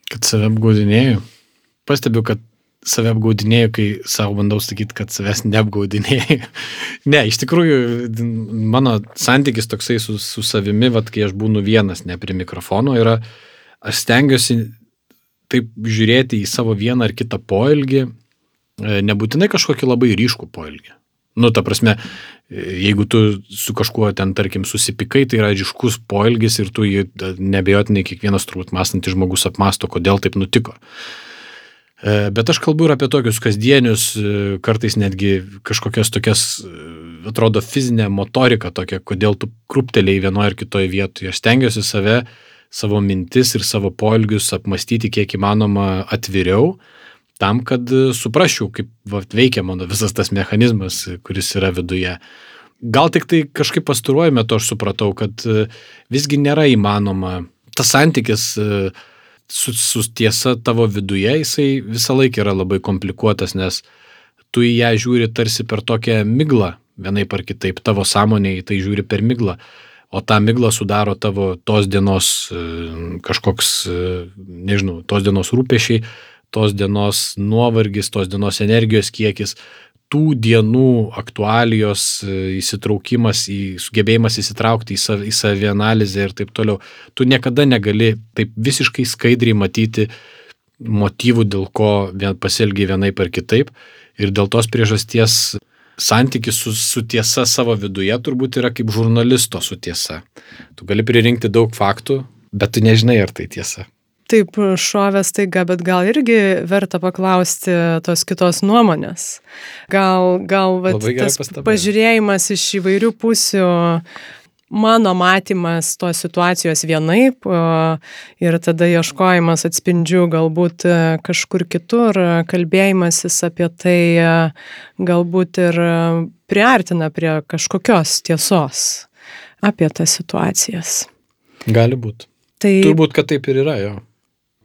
Kad save apgaudinėjau. Pastebiu, kad save apgaudinėjau, kai savo bandau sakyti, kad savęs neapgaudinėjau. ne, iš tikrųjų, mano santykis toksai su, su savimi, vad kai aš būnu vienas, ne prie mikrofono, yra, aš stengiuosi taip žiūrėti į savo vieną ar kitą poelgį, e, nebūtinai kažkokį labai ryškų poelgį. Nu, ta prasme, jeigu tu su kažkuo ten, tarkim, susipikai, tai yra ryškus poelgis ir tu jį nebejotinai kiekvienas turbūt mąstantis žmogus apmasto, kodėl taip nutiko. E, bet aš kalbu ir apie tokius kasdienius, e, kartais netgi kažkokias tokias, e, atrodo, fizinę motoriką tokią, kodėl tu krupteliai vienoje ar kitoje vietoje. Aš stengiuosi save, savo mintis ir savo poelgius apmastyti kiek įmanoma atviriau tam, kad e, suprasčiau, kaip va, veikia mano visas tas mechanizmas, kuris yra viduje. Gal tik tai kažkaip pastaruoju metu aš supratau, kad e, visgi nėra įmanoma tas santykis e, su, su tiesa tavo viduje, jisai visą laiką yra labai komplikuotas, nes tu į ją žiūri tarsi per tokią miglą, vienaip ar kitaip, tavo sąmonė į tai žiūri per miglą, o tą miglą sudaro tavo tos dienos kažkoks, nežinau, tos dienos rūpešiai, tos dienos nuovargis, tos dienos energijos kiekis, tų dienų aktualijos e, įsitraukimas, į sugebėjimas įsitraukti į, sav, į savianalizę ir taip toliau. Tu niekada negali taip visiškai skaidriai matyti motyvų, dėl ko vien, pasielgi vienaip ar kitaip. Ir dėl tos priežasties santykis su, su tiesa savo viduje turbūt yra kaip žurnalisto su tiesa. Tu gali pririnkti daug faktų, bet tu nežinai, ar tai tiesa taip šovė staiga, bet gal irgi verta paklausti tos kitos nuomonės. Gal, gal vat, tas pastabė. pažiūrėjimas iš įvairių pusių, mano matymas tos situacijos vienaip ir tada ieškojimas atspindžių galbūt kažkur kitur, kalbėjimasis apie tai galbūt ir priartina prie kažkokios tiesos apie tas situacijas. Gali būti. Tai... Turbūt, kad taip ir yra, jo.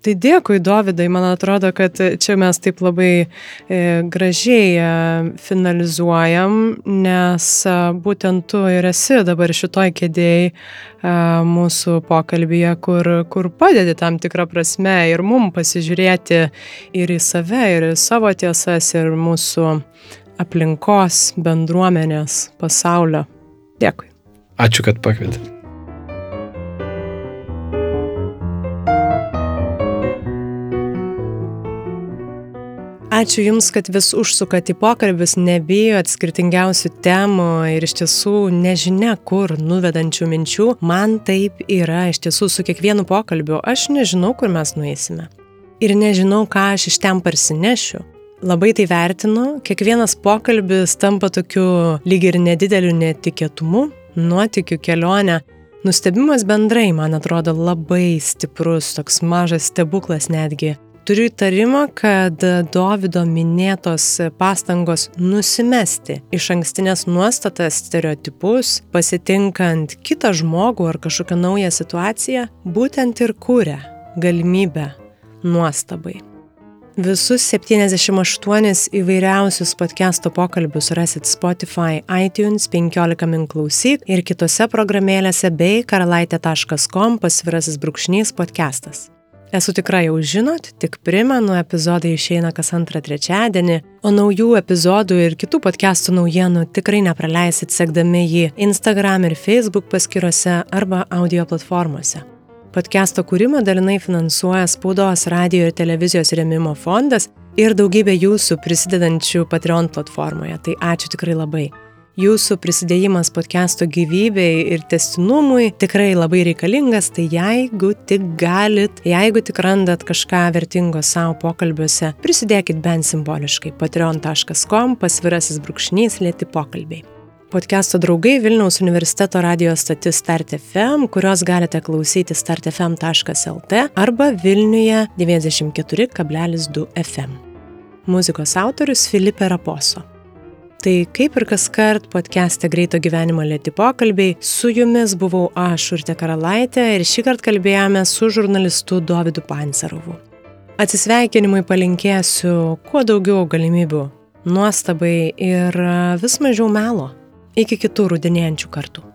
Tai dėkui, Dovydai, man atrodo, kad čia mes taip labai e, gražiai e, finalizuojam, nes e, būtent tu ir esi dabar šitoj kėdėjai e, mūsų pokalbėje, kur, kur padedi tam tikrą prasme ir mum pasižiūrėti ir į save, ir į savo tiesas, ir mūsų aplinkos, bendruomenės, pasaulio. Dėkui. Ačiū, kad pakvietėte. Ačiū Jums, kad vis užsukat į pokalbius, nebijot skirtingiausių temų ir iš tiesų nežinia, kur nuvedančių minčių. Man taip yra iš tiesų su kiekvienu pokalbiu. Aš nežinau, kur mes nueisime. Ir nežinau, ką aš iš ten parsinešiu. Labai tai vertinu, kiekvienas pokalbis tampa tokiu lyg ir nedideliu netikėtumu, nuotikiu kelionę. Nustebimas bendrai, man atrodo, labai stiprus, toks mažas stebuklas netgi. Turiu įtarimą, kad Davido minėtos pastangos nusimesti iš ankstinės nuostatas, stereotipus, pasitinkant kitą žmogų ar kažkokią naują situaciją, būtent ir kūrė galimybę nuostabai. Visus 78 įvairiausius podcast'o pokalbius rasit Spotify, iTunes, 15 min klausyk ir kitose programėlėse bei karalaitė.com pasvirasis brūkšnys podcastas. Esu tikra jau žinot, tik primenu, epizodai išeina kas antrą trečiadienį, o naujų epizodų ir kitų podcastų naujienų tikrai nepraleisit sekdami jį Instagram ir Facebook paskiruose arba audio platformose. Podcast'o kūrimą dalinai finansuoja spaudos, radio ir televizijos remimo fondas ir daugybė jūsų prisidedančių Patreon platformoje. Tai ačiū tikrai labai. Jūsų prisidėjimas podcast'o gyvybei ir testinumui tikrai labai reikalingas, tai jeigu tik galit, jeigu tik randat kažką vertingo savo pokalbiuose, prisidėkit bent simboliškai patreon.com pasvirasis brūkšnys lėti pokalbiai. Podcast'o draugai Vilniaus universiteto radio stotis Start FM, kurios galite klausyti startfm.lt arba Vilniuje 94,2 FM. Muzikos autorius Filipe Raposo. Tai kaip ir kas kart podcast'e Greito gyvenimo lėti pokalbiai, su jumis buvau aš, Urte Karalaitė, ir šį kartą kalbėjome su žurnalistu Dovydu Pancerovu. Atsisveikinimui palinkėsiu kuo daugiau galimybių, nuostabai ir vis mažiau melo. Iki kitų rudenėjančių kartų.